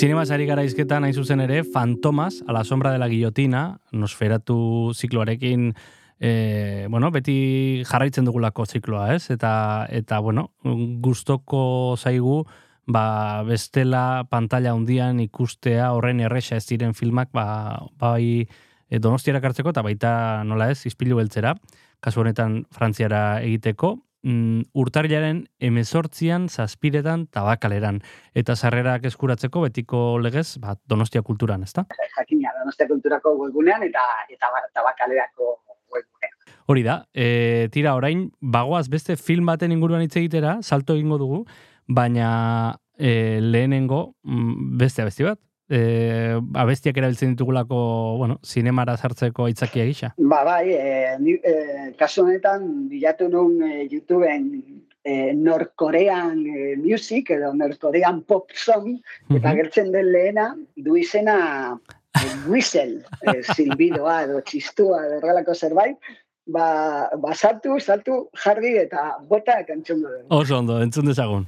Zinema sari gara izketan hain zuzen ere, Fantomas, a la sombra de la guillotina, nosferatu zikloarekin, e, bueno, beti jarraitzen dugulako zikloa, ez? Eta, eta bueno, gustoko zaigu, ba, bestela pantalla hundian ikustea horren erresa ez diren filmak, ba, bai e, donostiara kartzeko, eta baita nola ez, izpilu beltzera, kasu honetan frantziara egiteko, mm, urtarriaren emezortzian, zazpiretan, tabakaleran. Eta sarrerak eskuratzeko betiko legez, ba, donostia kulturan, ezta? Jakina, donostia kulturako webgunean eta eta ba, tabakalerako webgunean. Hori da, e, tira orain, bagoaz beste film baten inguruan hitz egitera, salto egingo dugu, baina e, lehenengo mm, beste abesti bat, e, abestiak erabiltzen ditugulako, bueno, zinemara sartzeko aitzakia gisa. Ba, bai, e, ni, e, kasu honetan, bilatu nun e, YouTubeen e, Norkorean e, music, edo Norkorean pop song, eta gertzen den lehena, du izena e, whistle, e, silbidoa, edo txistua, edo horrelako zerbait, ba, ba saltu, saltu, jarri eta bota entzun dugu. Oso ondo, entzun dezagun.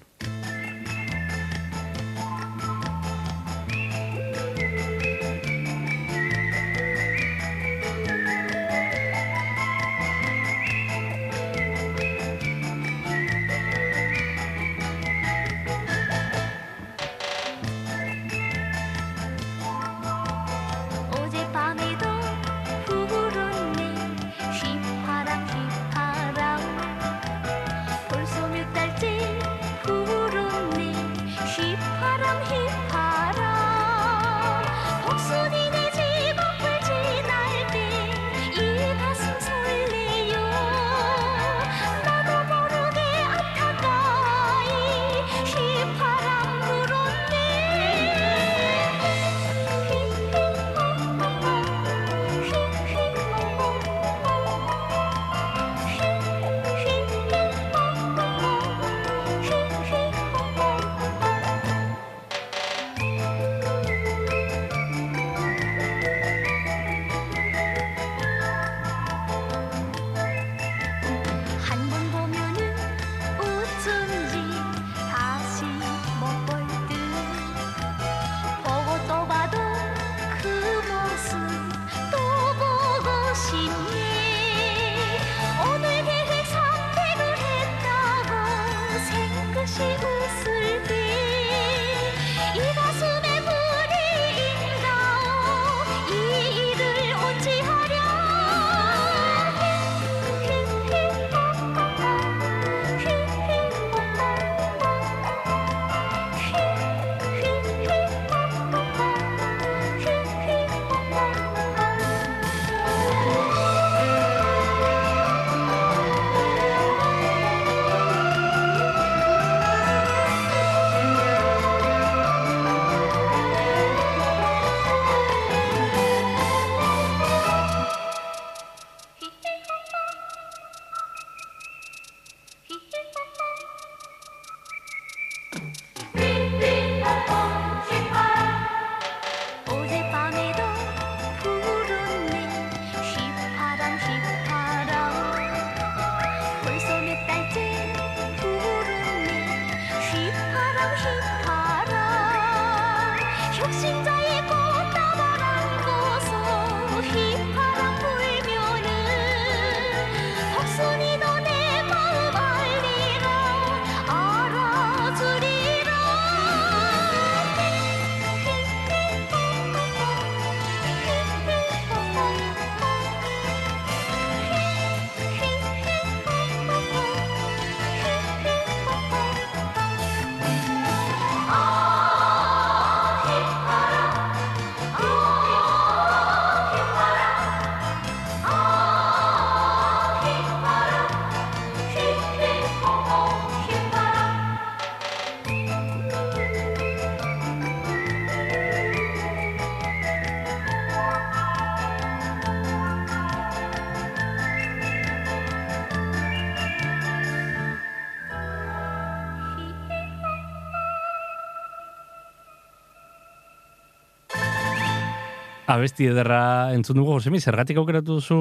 Abesti ederra entzun dugu, Josemi, zergatik aukeratu zu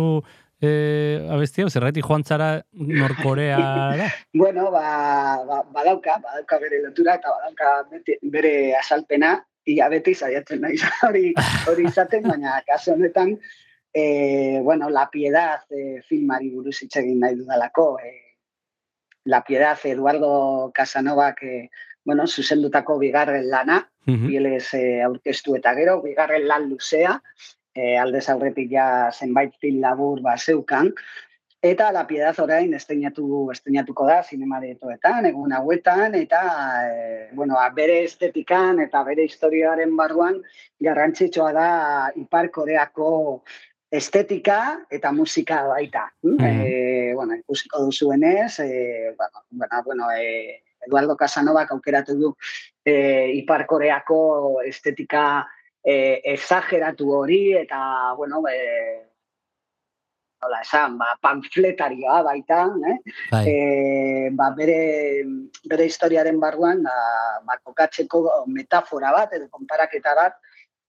e, abesti hau, zergatik joan zara Norkoreara? Bueno, ba, ba, badauka, badauka bere lotura eta badauka bete, bere asalpena, ia beti saiatzen naiz hori hori izaten, baina kasu honetan, e, bueno, La Piedad e, filmari buruz hitz egin nahi dudalako, e, La Piedad Eduardo Casanovak e, bueno, zuzendutako bigarren lana, bielez e, aurkeztu eta gero, bigarren lan luzea, e, aldez aurretik ja zenbait film labur ba zeukan, Eta La Piedad orain esteinatu, esteinatuko da zinemaretoetan, egun hauetan, eta e, bueno, bere estetikan eta bere historiaren barruan garrantzitsua da Ipar Koreako estetika eta musika baita. Mm Mhm. bueno, ikusiko duzuenez, e, bueno, bueno, bueno e, Eduardo Casanovak aukeratu du e, Ipar Koreako estetika e, exageratu hori, eta, bueno, e, nola esan, ba, panfletarioa baita, eh? Bai. e, ba, bere, bere historiaren barruan ba, ba, kokatzeko metafora bat edo konparaketa bat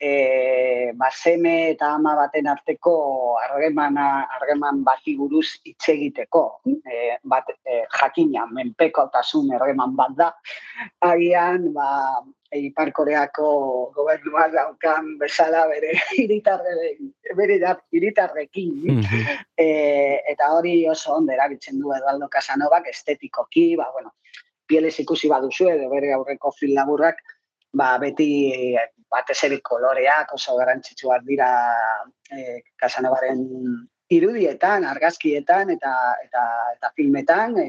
e, ba, seme eta ama baten arteko harremana harreman bati buruz hitz egiteko. E, bat, e, jakina, menpekotasun harreman bat da. Agian, ba, Ipar Koreako gobernuak daukan bezala bere hiritarre, bere hiritarrekin. Mhm. E, eta hori oso ondo erabiltzen du Eduardo Casanovak estetikoki, ba, bueno, pieles ikusi baduzu edo bere aurreko film laburrak, ba, beti eh, batez ere koloreak oso garrantzitsuak dira e, Casanovaren irudietan, argazkietan eta eta eta filmetan, e,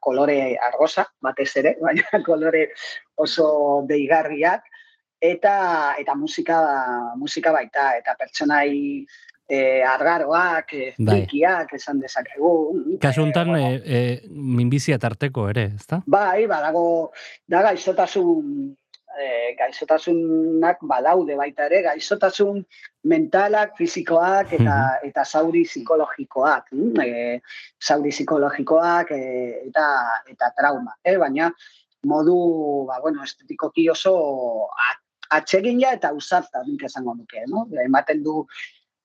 kolore argosa batez ere, baina kolore oso deigarriak eta eta musika musika baita eta pertsonai e, argaroak, e, Bai. esan dezakegu. Kasu honetan, bueno, e, e, minbizia tarteko ere, ezta? Bai, badago, da gaixotasun, e, gaixotasunak badaude baita ere, gaixotasun mentalak, fisikoak eta, eta zauri psikologikoak. mm, E, zauri psikologikoak e, eta, eta trauma. E, baina modu, ba, bueno, estetikoki oso a- atsegina eta ausarta nik esango nuke, no? Ematen du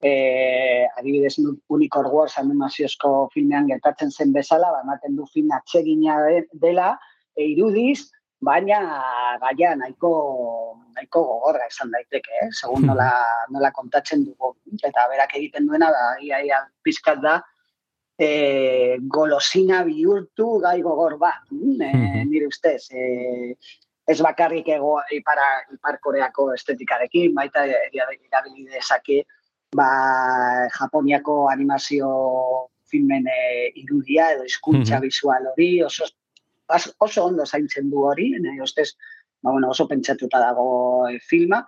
eh, adibidez Unicorn Wars animaziozko filmean gertatzen zen bezala, ba, ematen du film atsegina de- dela, e, irudiz, baina gaia nahiko nahiko gogorra esan daiteke, eh? segun nola, nola kontatzen dugu. Eta berak egiten duena, da, ia, ia, pizkat da, e, golosina bihurtu gai gogor bat, mm, e, nire ustez. E, ez bakarrik ego ipara, ipar koreako estetikarekin, baita erabili dezake ba, Japoniako animazio filmen e, irudia edo hizkuntza Mhm. visual hori, oso, oso ondo zaintzen du hori, nire ustez, ba, bueno, oso pentsatuta dago e, filma.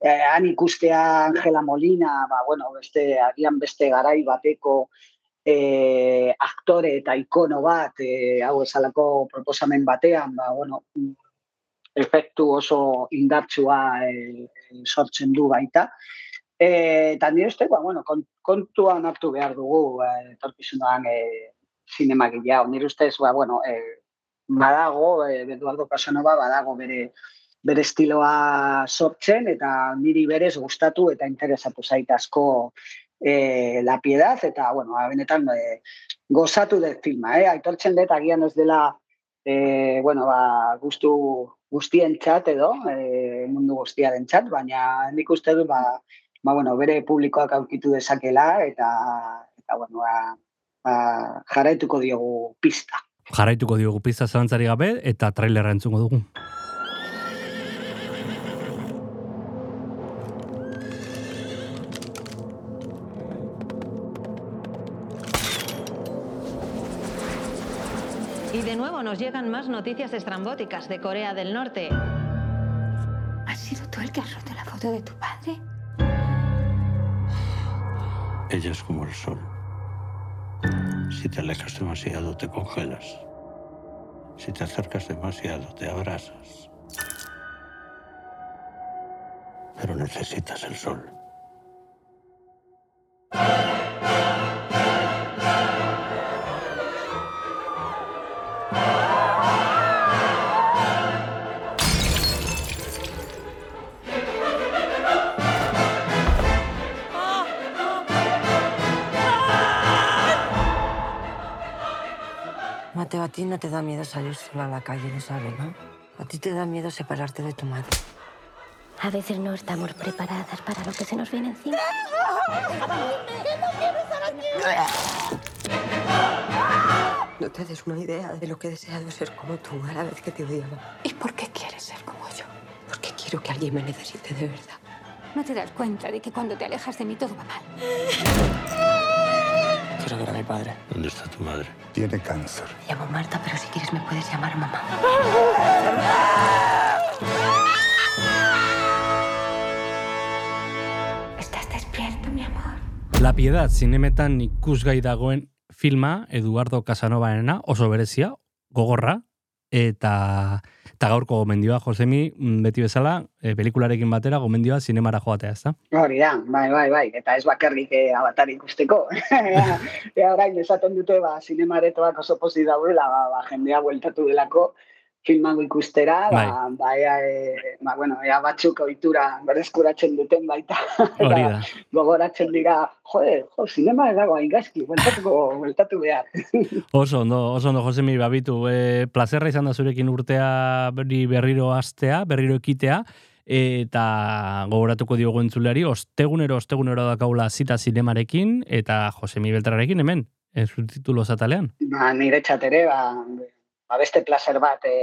Eh, han ikustea Angela Molina, ba, bueno, beste, agian beste garai bateko eh, aktore eta ikono bat, eh, hau esalako proposamen batean, ba, bueno, efektu oso indartsua eh, sortzen du baita. Eh, eta nire uste, ba, bueno, kon- kontuan hartu behar dugu eh, etorkizunan eh, zinemagilea. Nire ustez, ba, bueno, eh, badago, eh, Eduardo Casanova badago bere bere estiloa sortzen eta niri berez gustatu eta interesatu zait asko eh, La Piedad eta, bueno, ba, benetan eh, gozatu dut filma, eh? aitortzen dut agian ez dela eh, bueno, ba, gustu guztientzat edo, eh, mundu guztiaren txat, baina nik uste dut ba, ba, bueno, bere publikoak aurkitu dezakela eta, eta bueno, ba, ba, jarraituko diogu pista. Jarraituko diogu pizza zalantzari gabe eta trailerra entzungo dugu. Y de nuevo nos llegan más noticias estrambóticas de Corea del Norte. ¿Has sido tú el que has roto la foto de tu padre? Ella es como el sol. Si te alejas demasiado, te congelas. Si te acercas demasiado, te abrazas. Pero necesitas el sol. Mateo, a ti no te da miedo salir sola a la calle, lo sabes, ¿no? A ti te da miedo separarte de tu madre. A veces no estamos preparadas para lo que se nos viene encima. No te des una idea de lo que he deseado ser como tú a la vez que te odiaba. ¿Y por qué quieres ser como yo? Porque quiero que alguien me necesite de verdad. ¿No te das cuenta de que cuando te alejas de mí todo va mal? Quiero ver a mi padre. ¿Dónde está tu madre? Tiene cáncer. Me llamo Marta, pero si quieres me puedes llamar mamá. ¿Estás despierto, mi amor? La Piedad zinemetan ikusgai dagoen filma Eduardo Casanovaena oso berezia, gogorra, eta eta gaurko gomendioa, Josemi, mm, beti bezala, e, pelikularekin batera gomendioa zinemara joatea, ezta? Hori da, bai, bai, bai, eta ez bakarrik eh, avatar ikusteko. Ea orain esaten dute, ba, zinemaretoak oso pozik daudela, ba, ba, jendea bueltatu delako, filmango ikustera, ba, Bai. ba, ea, e, ba, bueno, ea batzuk ohitura bereskuratzen duten baita. Hori da. Gogoratzen dira, jode, jo, zinema ez dago haingaski, bueltatuko, bueltatu behar. Oso ondo, oso ondo, Josemi, babitu. E, plazerra izan da zurekin urtea berri berriro astea, berriro ekitea, eta gogoratuko diogu entzuleari, ostegunero, ostegunero dakaula zita zinemarekin, eta Josemi Beltrarekin hemen, e, subtitulo zatalean. ba, nire txatere, ba, ba, beste placer bat e,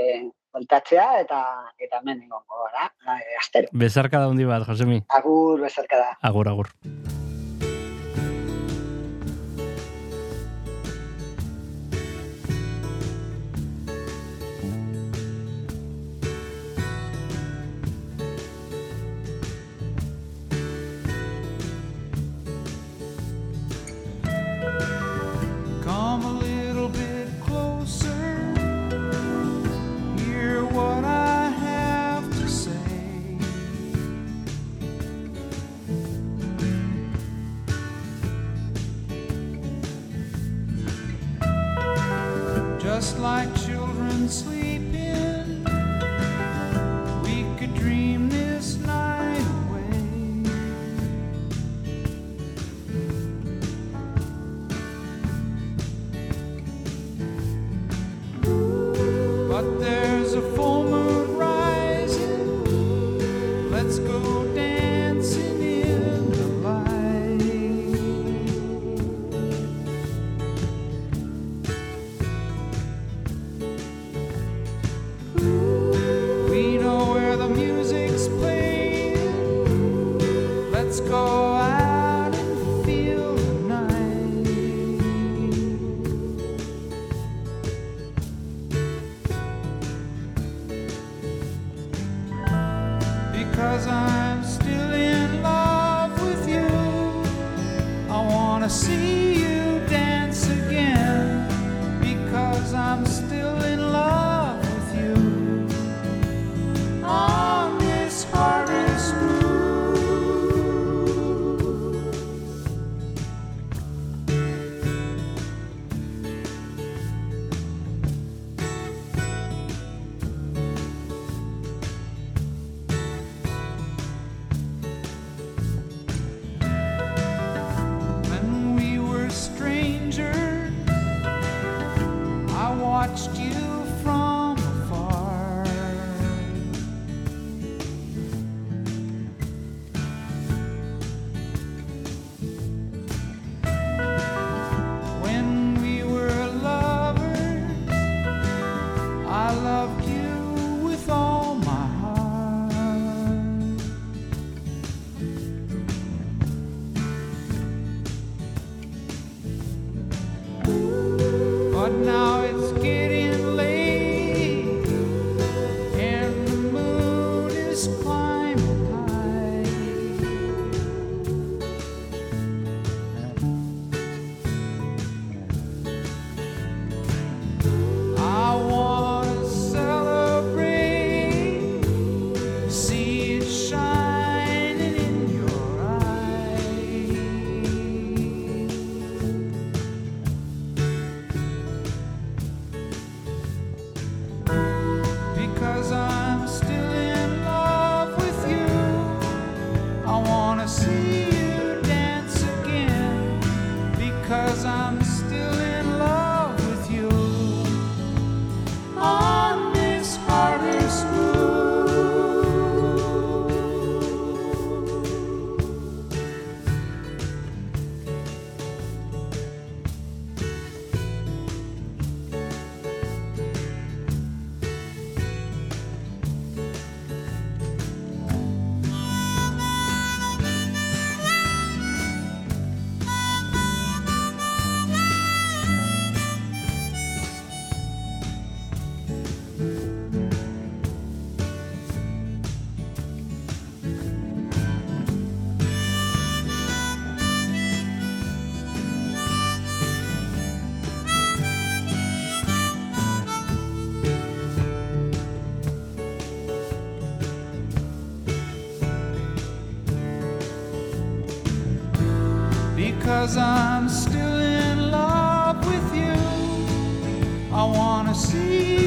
bueltatzea, eta eta hemen egongo gara, e, astero. Bezarka da handi bat, Josemi. Agur, bezarka da. Agur, agur. Because I'm still in love with you. I wanna see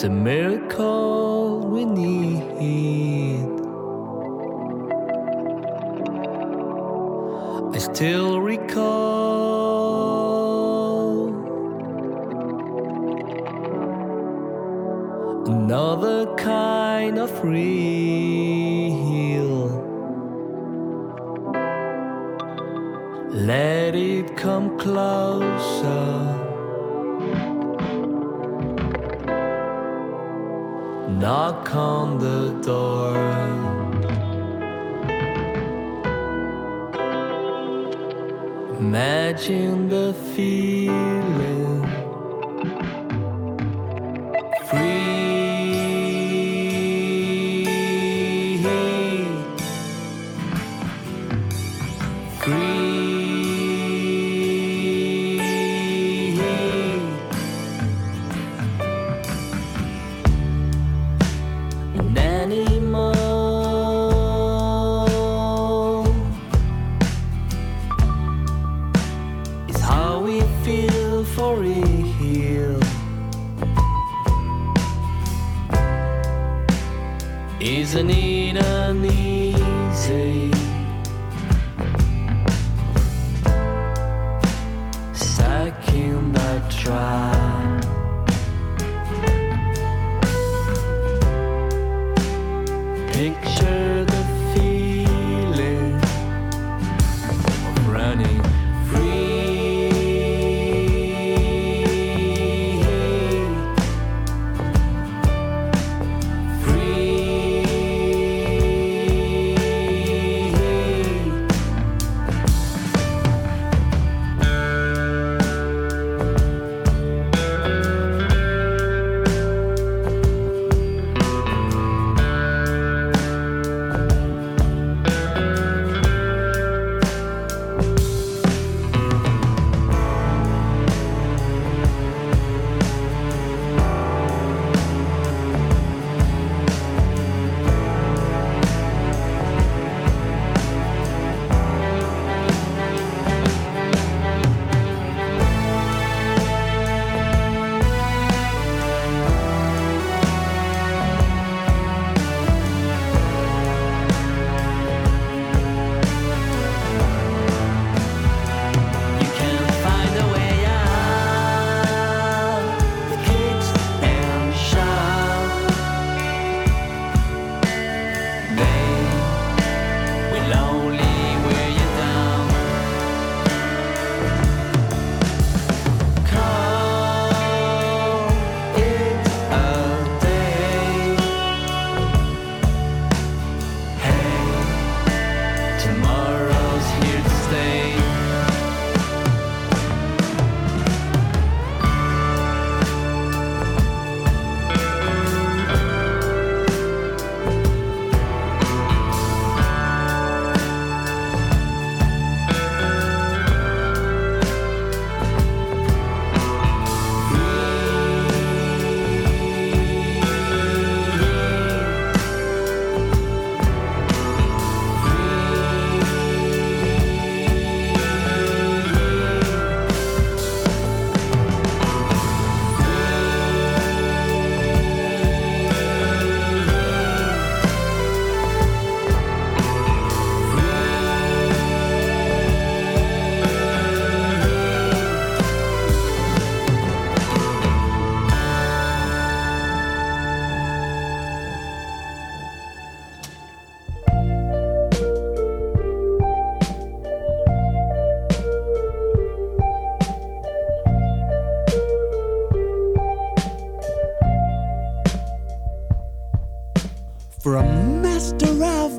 smooth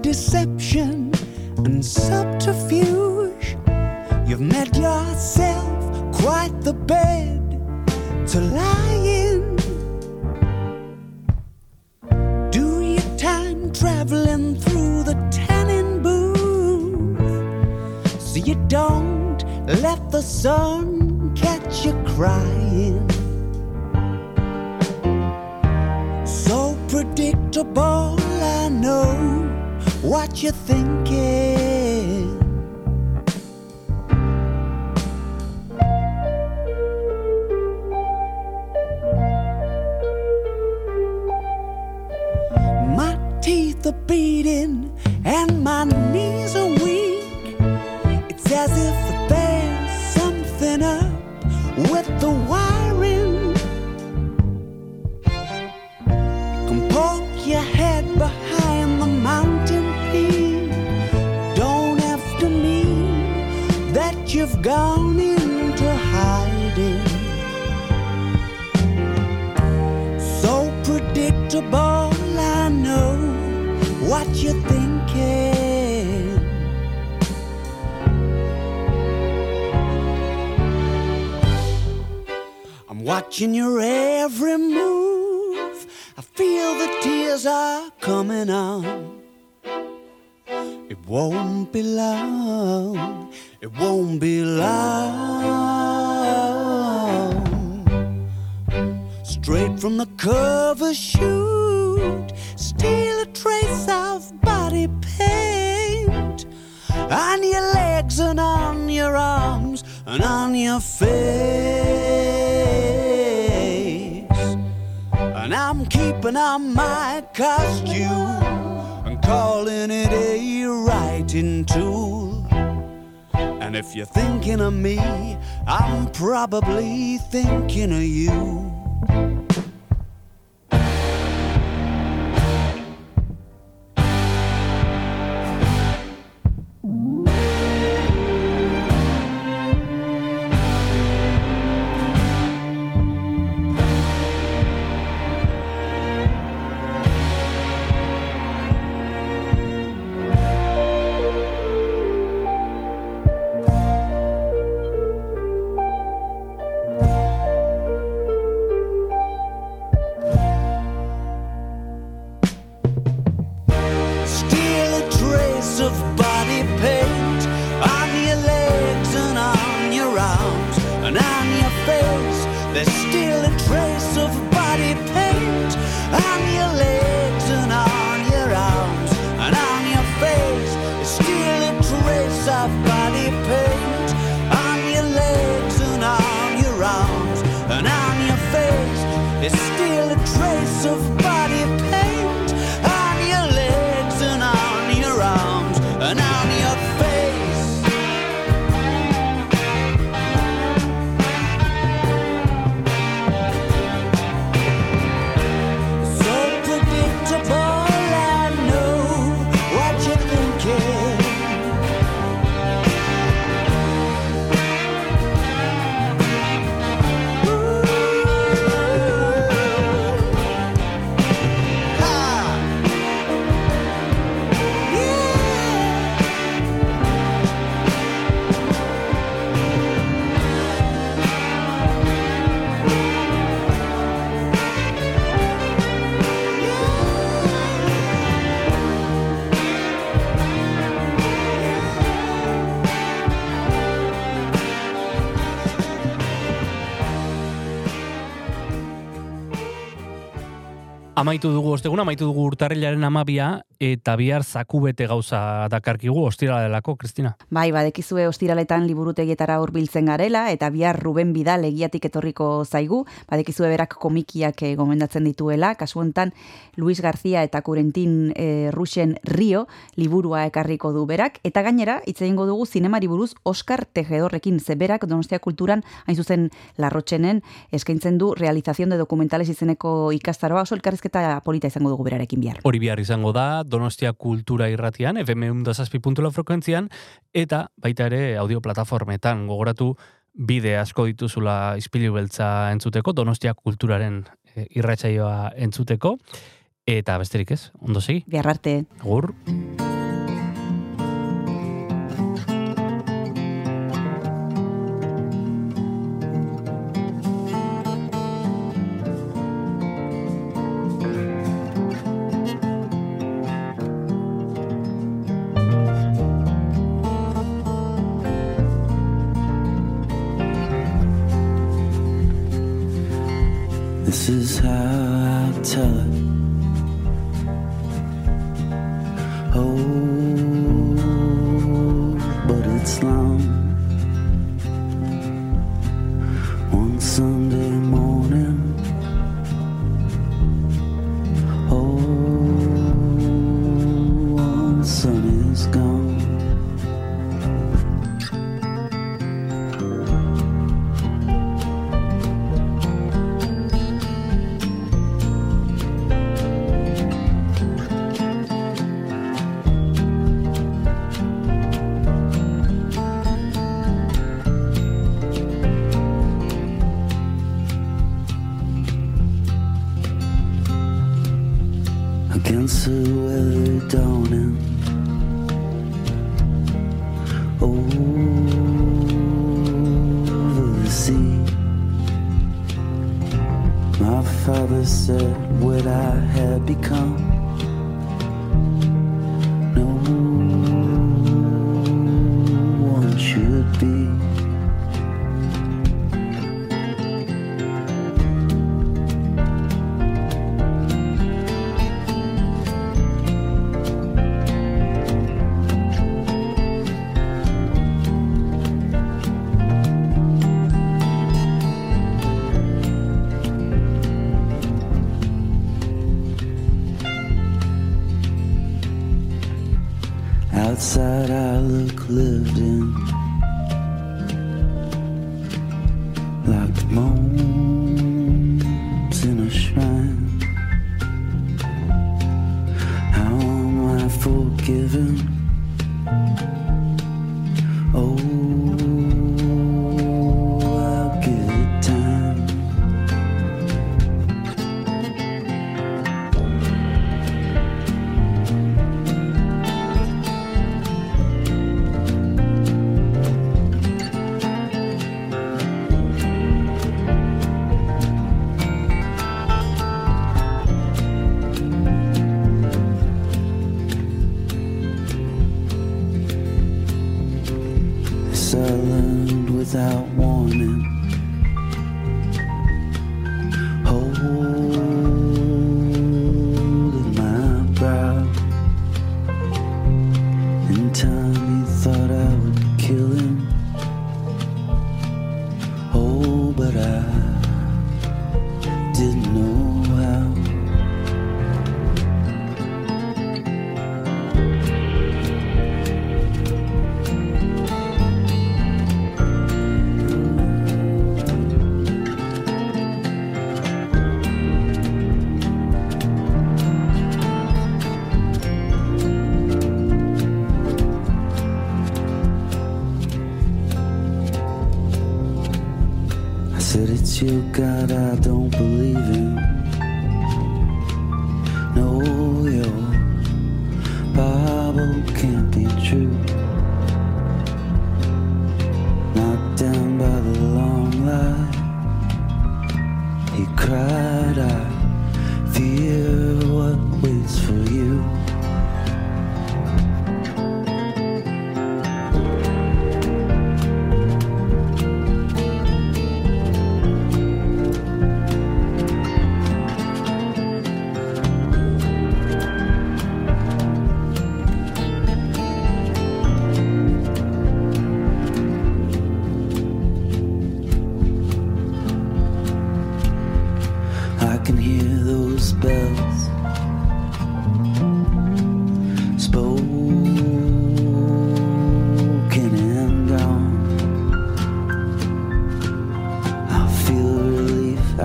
deceptive. Body paint on your legs and on your arms and on your face. And I'm keeping on my costume and calling it a writing tool. And if you're thinking of me, I'm probably thinking of you. Amaitu dugu osteguna, amaitu dugu urtarrilaren amabia, eta bihar zaku bete gauza dakarkigu, ostira delako, Kristina. Bai, badekizue ostiraletan liburutegietara hurbiltzen garela, eta bihar Ruben Bidal egiatik etorriko zaigu, badekizue berak komikiak eh, gomendatzen dituela, kasu honetan Luis García eta Kurentin eh, Ruxen Rio liburua ekarriko du berak, eta gainera, hitz egingo dugu zinemari buruz Oscar Tejedorrekin, ze berak Donostia Kulturan, hain zuzen larrotxenen, eskaintzen du realización de documentales izeneko ikastaroa, oso elkarrizketa polita izango dugu berarekin bihar. Hori bihar izango da, Donostia Kultura irratian, FM undazazpi puntulo frekuentzian, eta baita ere audio plataformetan gogoratu bide asko dituzula izpilu beltza entzuteko, Donostia Kulturaren eh, irratsaioa entzuteko, eta besterik ez, ondo segi? Bihar arte. Agur. color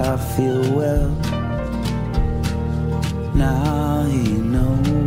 I feel well. Now he knows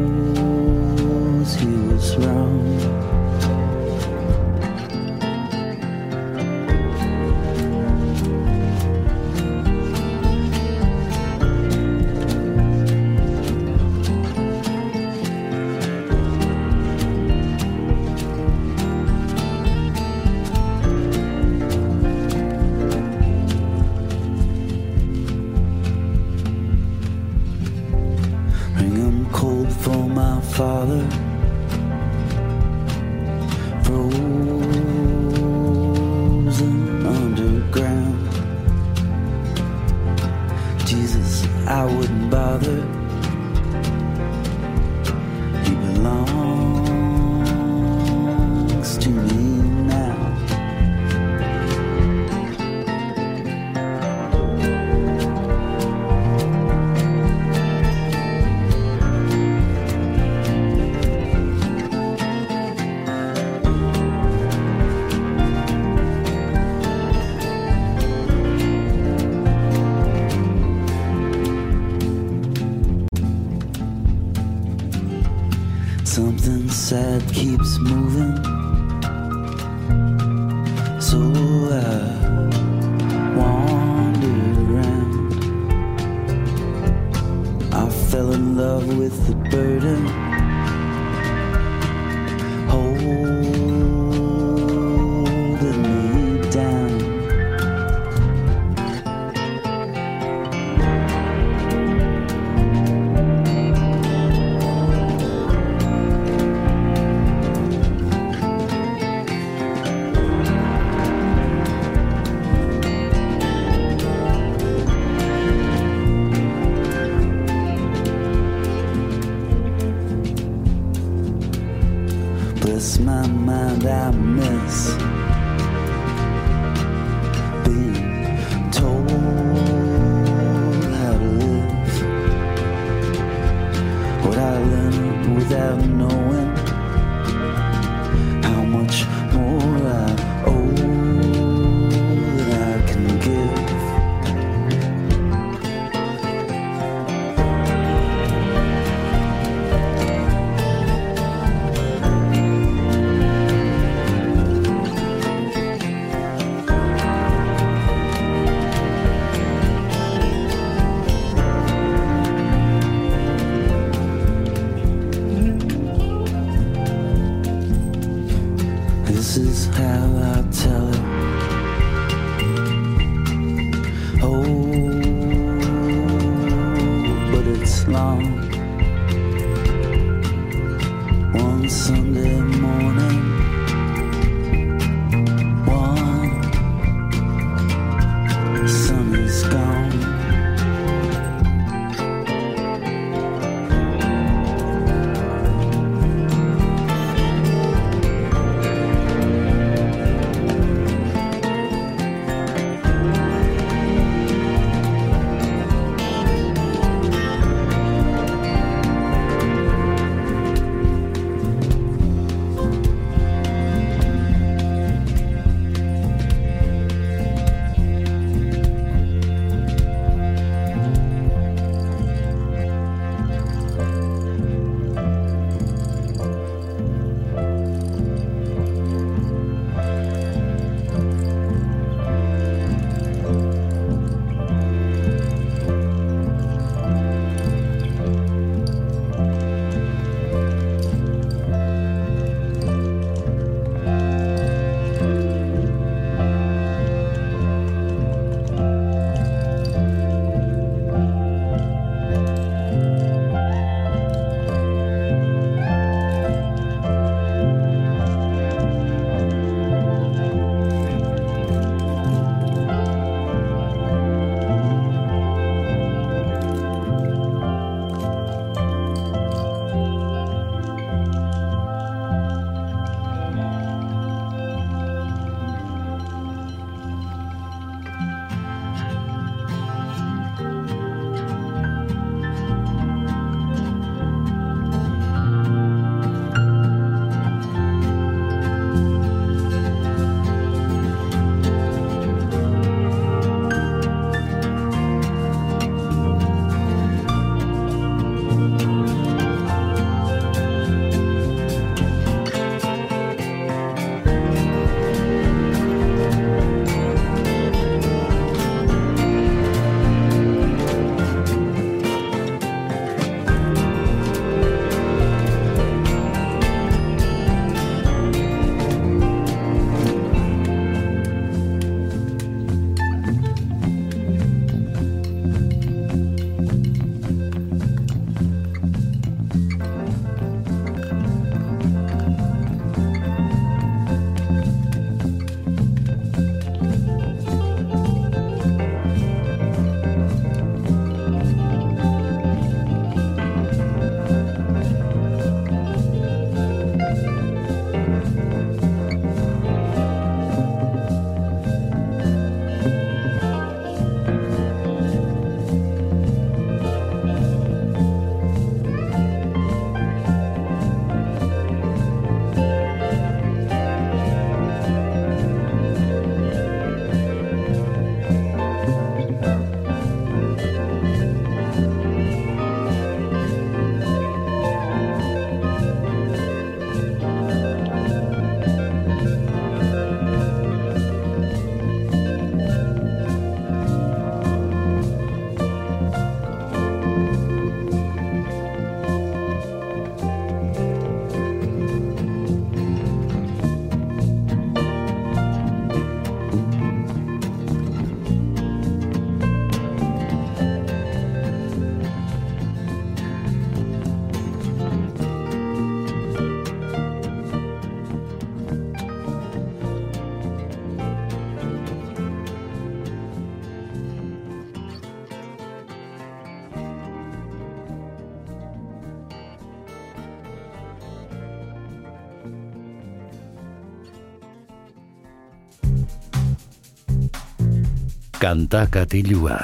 Kanta katilua.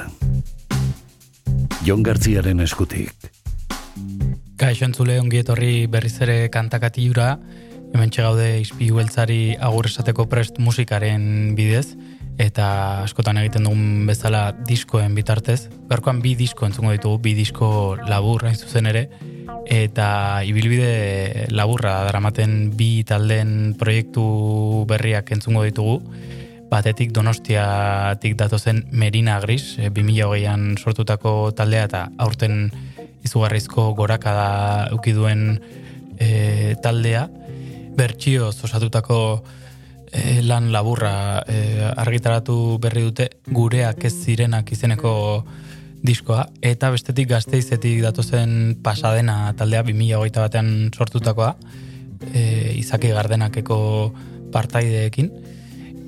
Jon Gartziaren eskutik. Kaixo entzule ongi etorri berriz ere kantakatiura, hemen gaude izpilu beltzari agur esateko prest musikaren bidez, eta askotan egiten dugun bezala diskoen bitartez. Berkoan bi disko entzungo ditugu, bi disko labur hain zuzen ere, eta ibilbide laburra daramaten bi taldeen proiektu berriak entzungo ditugu, batetik donostiatik datozen Merina Gris, e, 2008an sortutako taldea eta aurten izugarrizko gorakada ukiduen e, taldea, bertxio osatutako e, lan laburra e, argitaratu berri dute gureak ez zirenak izeneko diskoa, eta bestetik gazteizetik datozen pasadena taldea 2008 batean sortutakoa, e, izaki gardenakeko partaideekin,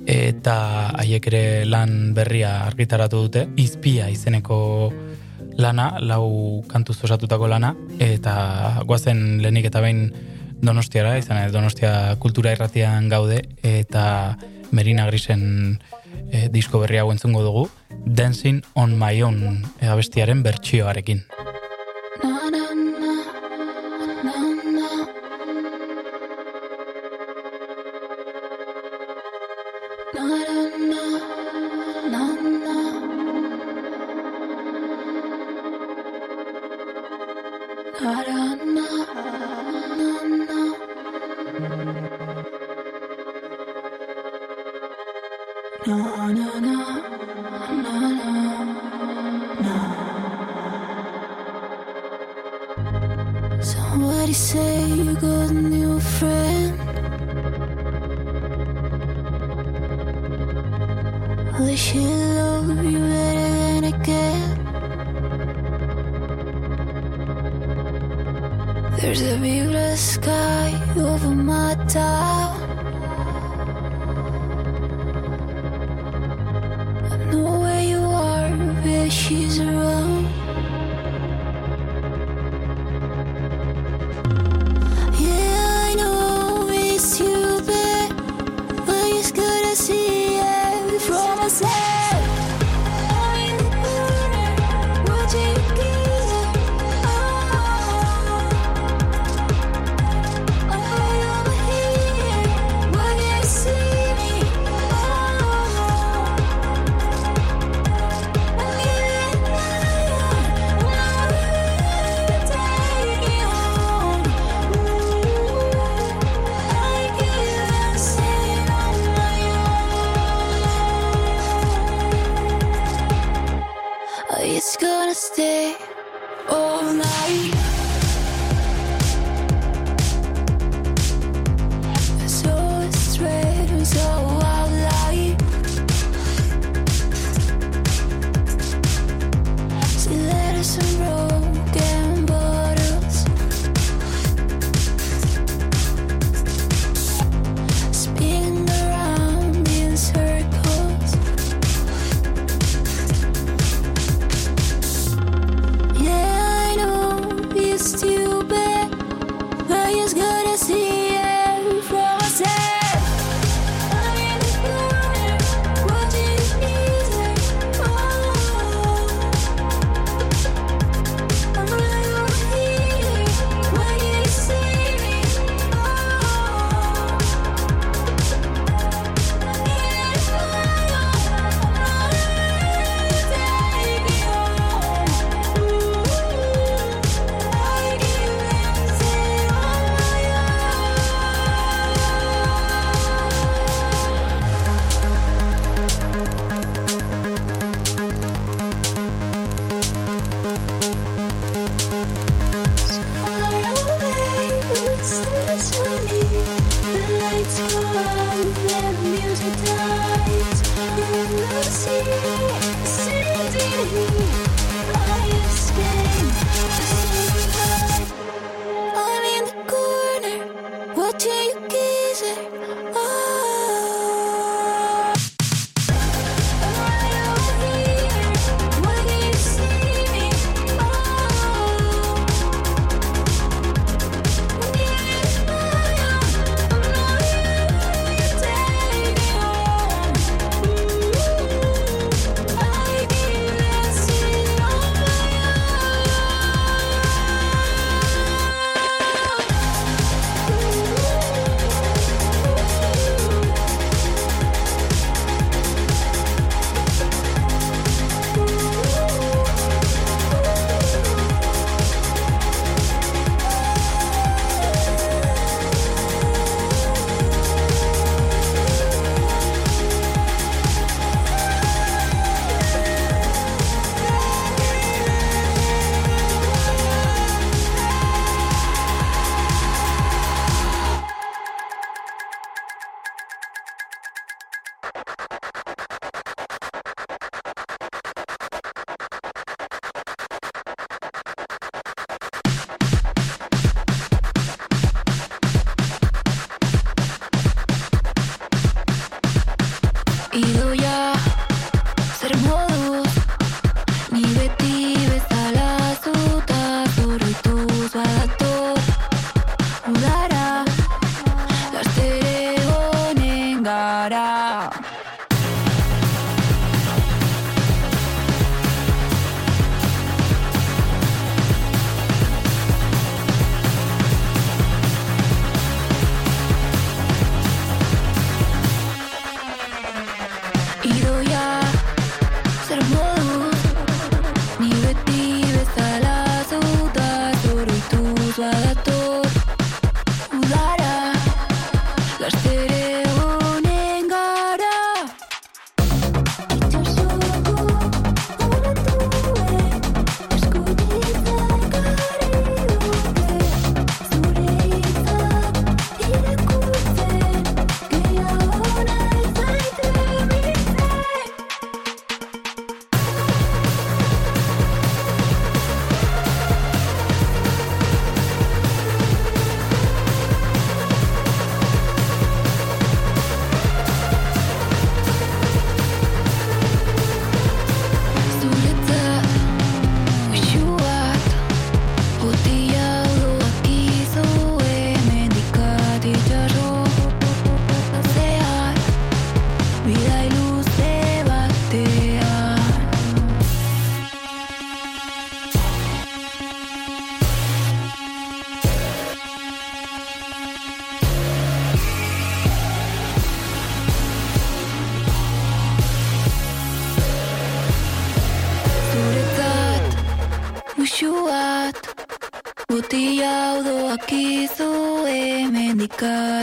eta haiek ere lan berria argitaratu dute, izpia izeneko lana, lau kantuz osatutako lana, eta guazen lehenik eta behin donostiara, izan donostia kultura irratian gaude, eta Merina Grisen e, disko berria hau entzungo dugu, Dancing on my own abestiaren bertsioarekin.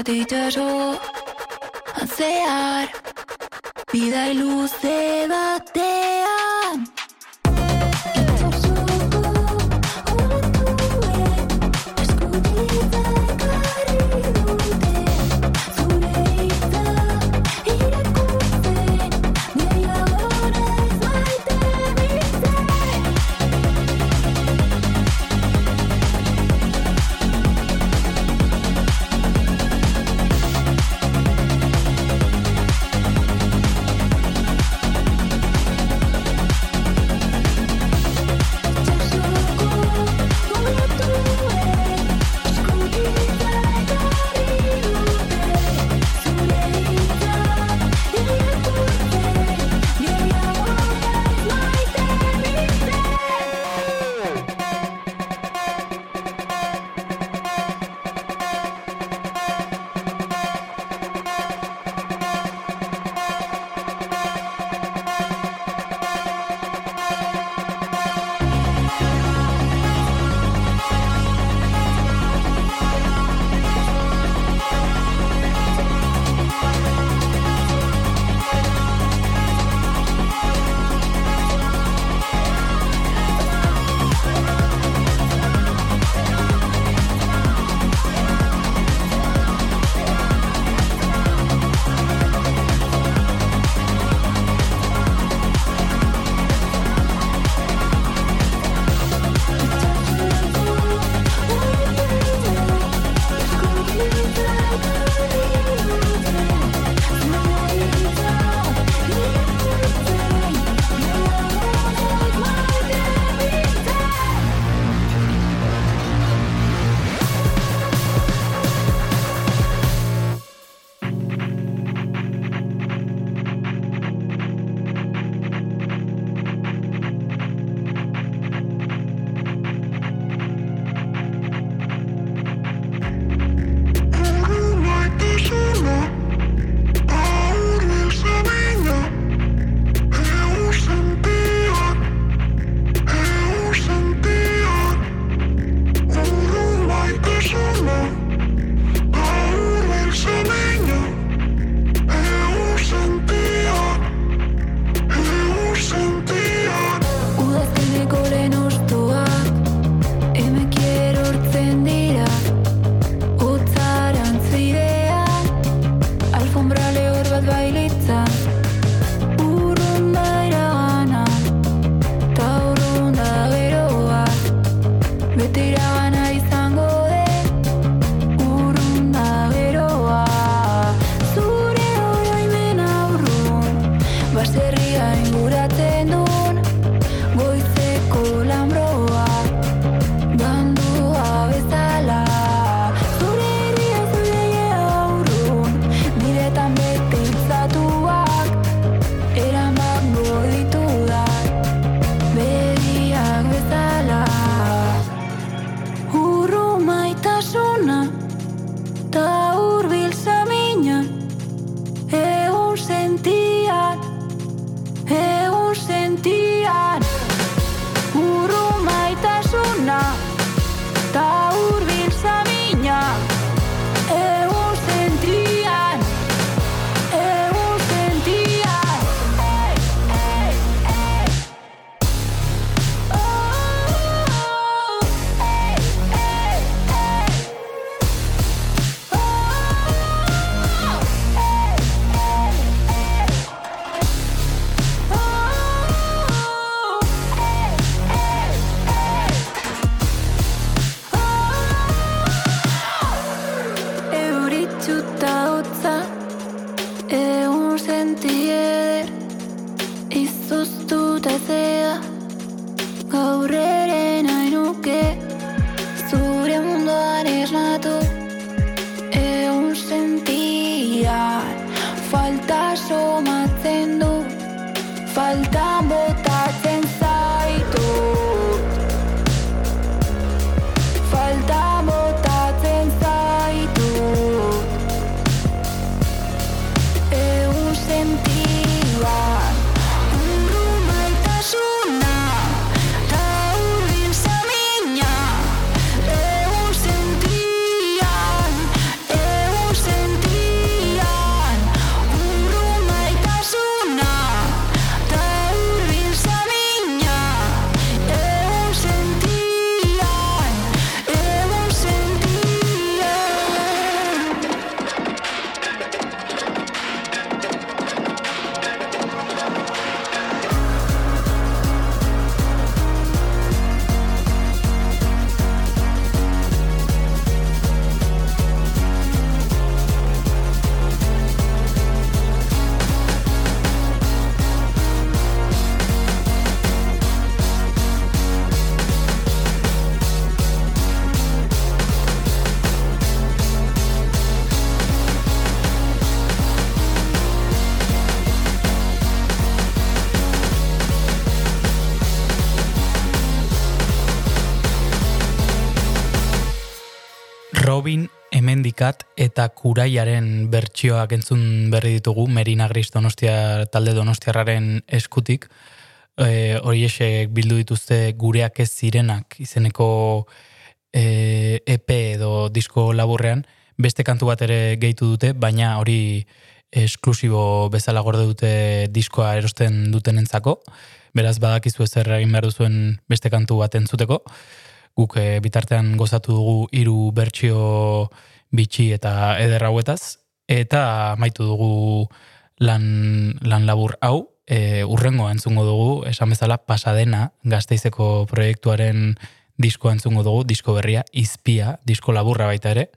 地的陀。Eta Kuraiaren bertsioak entzun berri ditugu Merina Gris Donostia talde Donostiarraren eskutik. E, horiexek bildu dituzte gureak ez zirenak izeneko e, EP edo disko laburrean. Beste kantu bat ere gehitu dute, baina hori esklusibo bezala gorde dute diskoa erosten dutenentzako. Beraz badakizu zer egin behar duzuen beste kantu bat entzuteko guk e, bitartean gozatu dugu hiru bertsio bitxi eta eder hauetaz eta amaitu dugu lan, lan labur hau e, urrengo entzungo dugu esan bezala pasadena gazteizeko proiektuaren diskoa entzungo dugu disko berria izpia disko laburra baita ere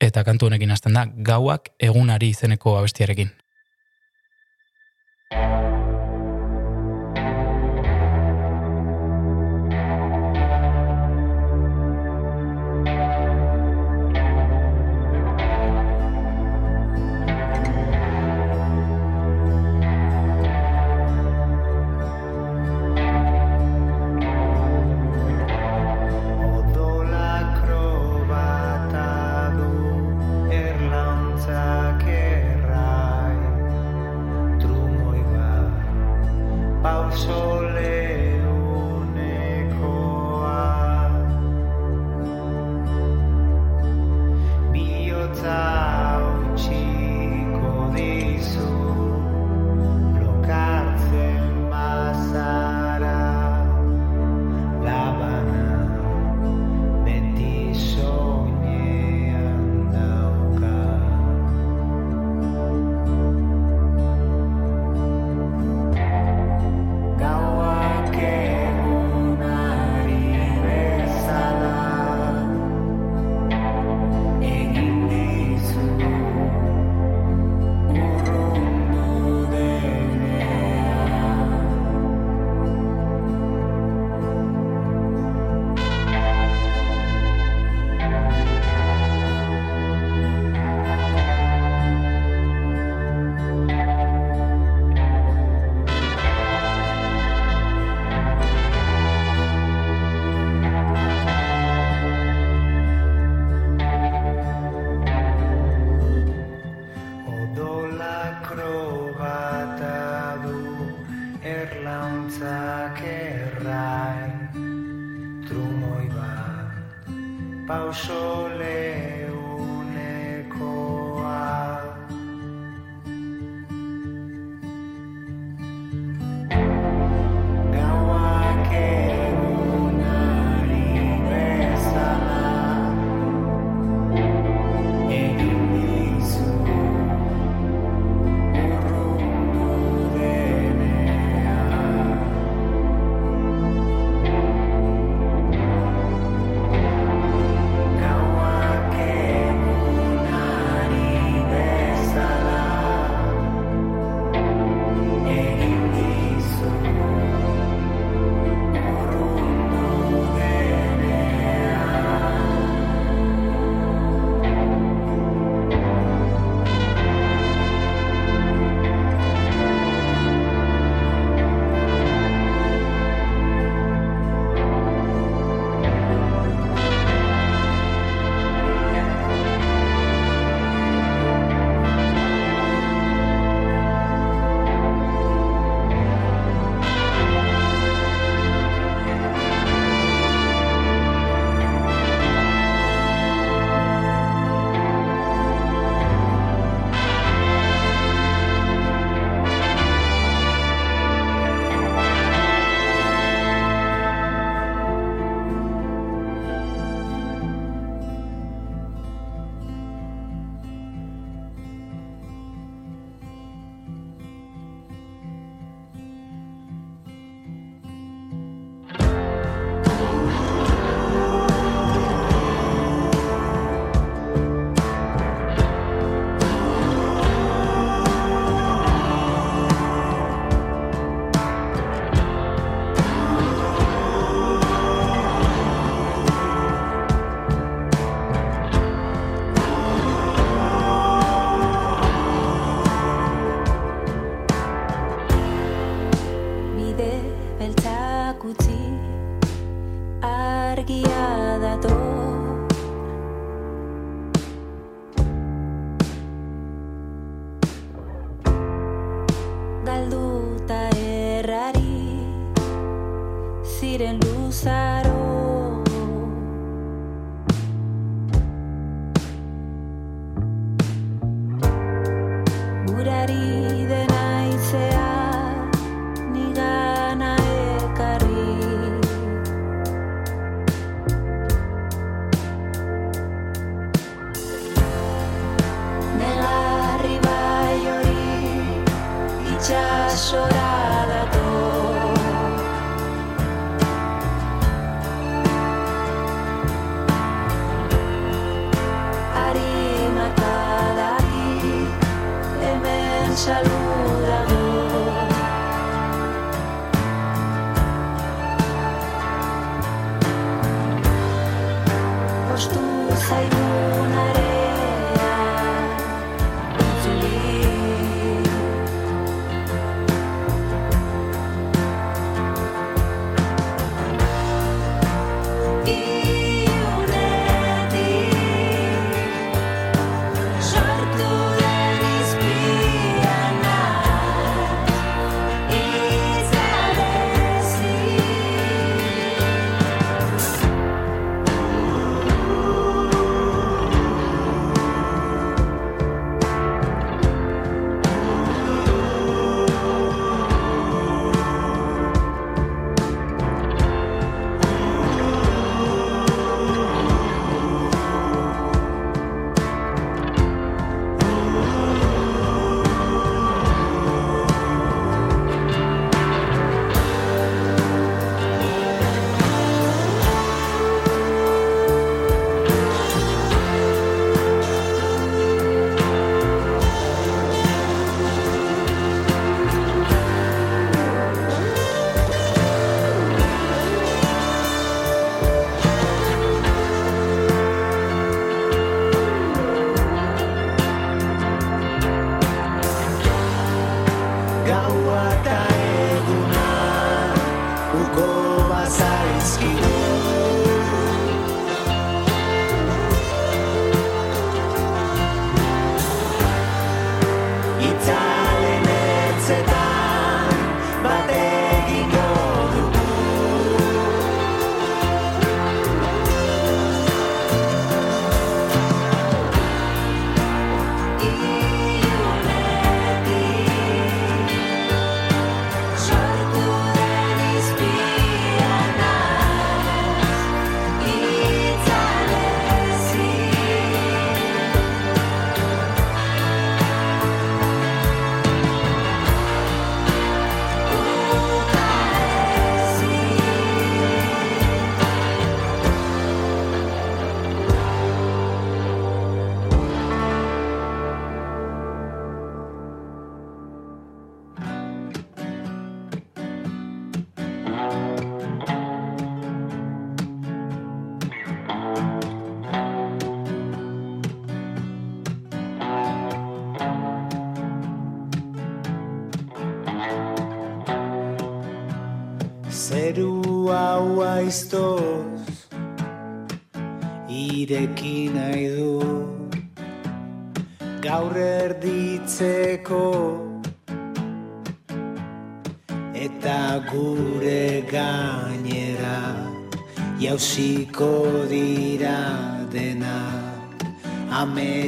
eta kantu honekin hasten da gauak egunari izeneko abestiarekin akrobata du erlauntzak errai Trumoi bat pauso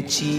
chi.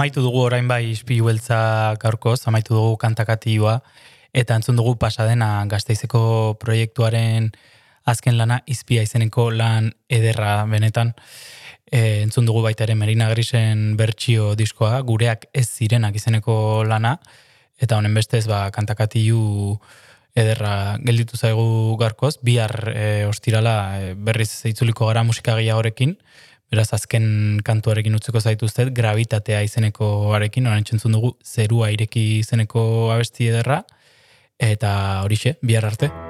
Amaitu dugu orain bai ispilu beltza gaurkoz, amaitu dugu kantakatioa, eta entzun dugu pasadena gazteizeko proiektuaren azken lana izpia izeneko lan ederra benetan. E, entzun dugu baita ere Merina Grisen bertsio diskoa, gureak ez zirenak izeneko lana, eta honen bestez ba, kantakatiu ederra gelditu zaigu garkoz, bihar e, ostirala e, berriz itzuliko gara musika gehiagorekin, beraz azken kantuarekin utzeko zaituztet, gravitatea izeneko arekin, orain txentzun dugu zerua ireki izeneko abesti ederra, eta horixe, bihar arte.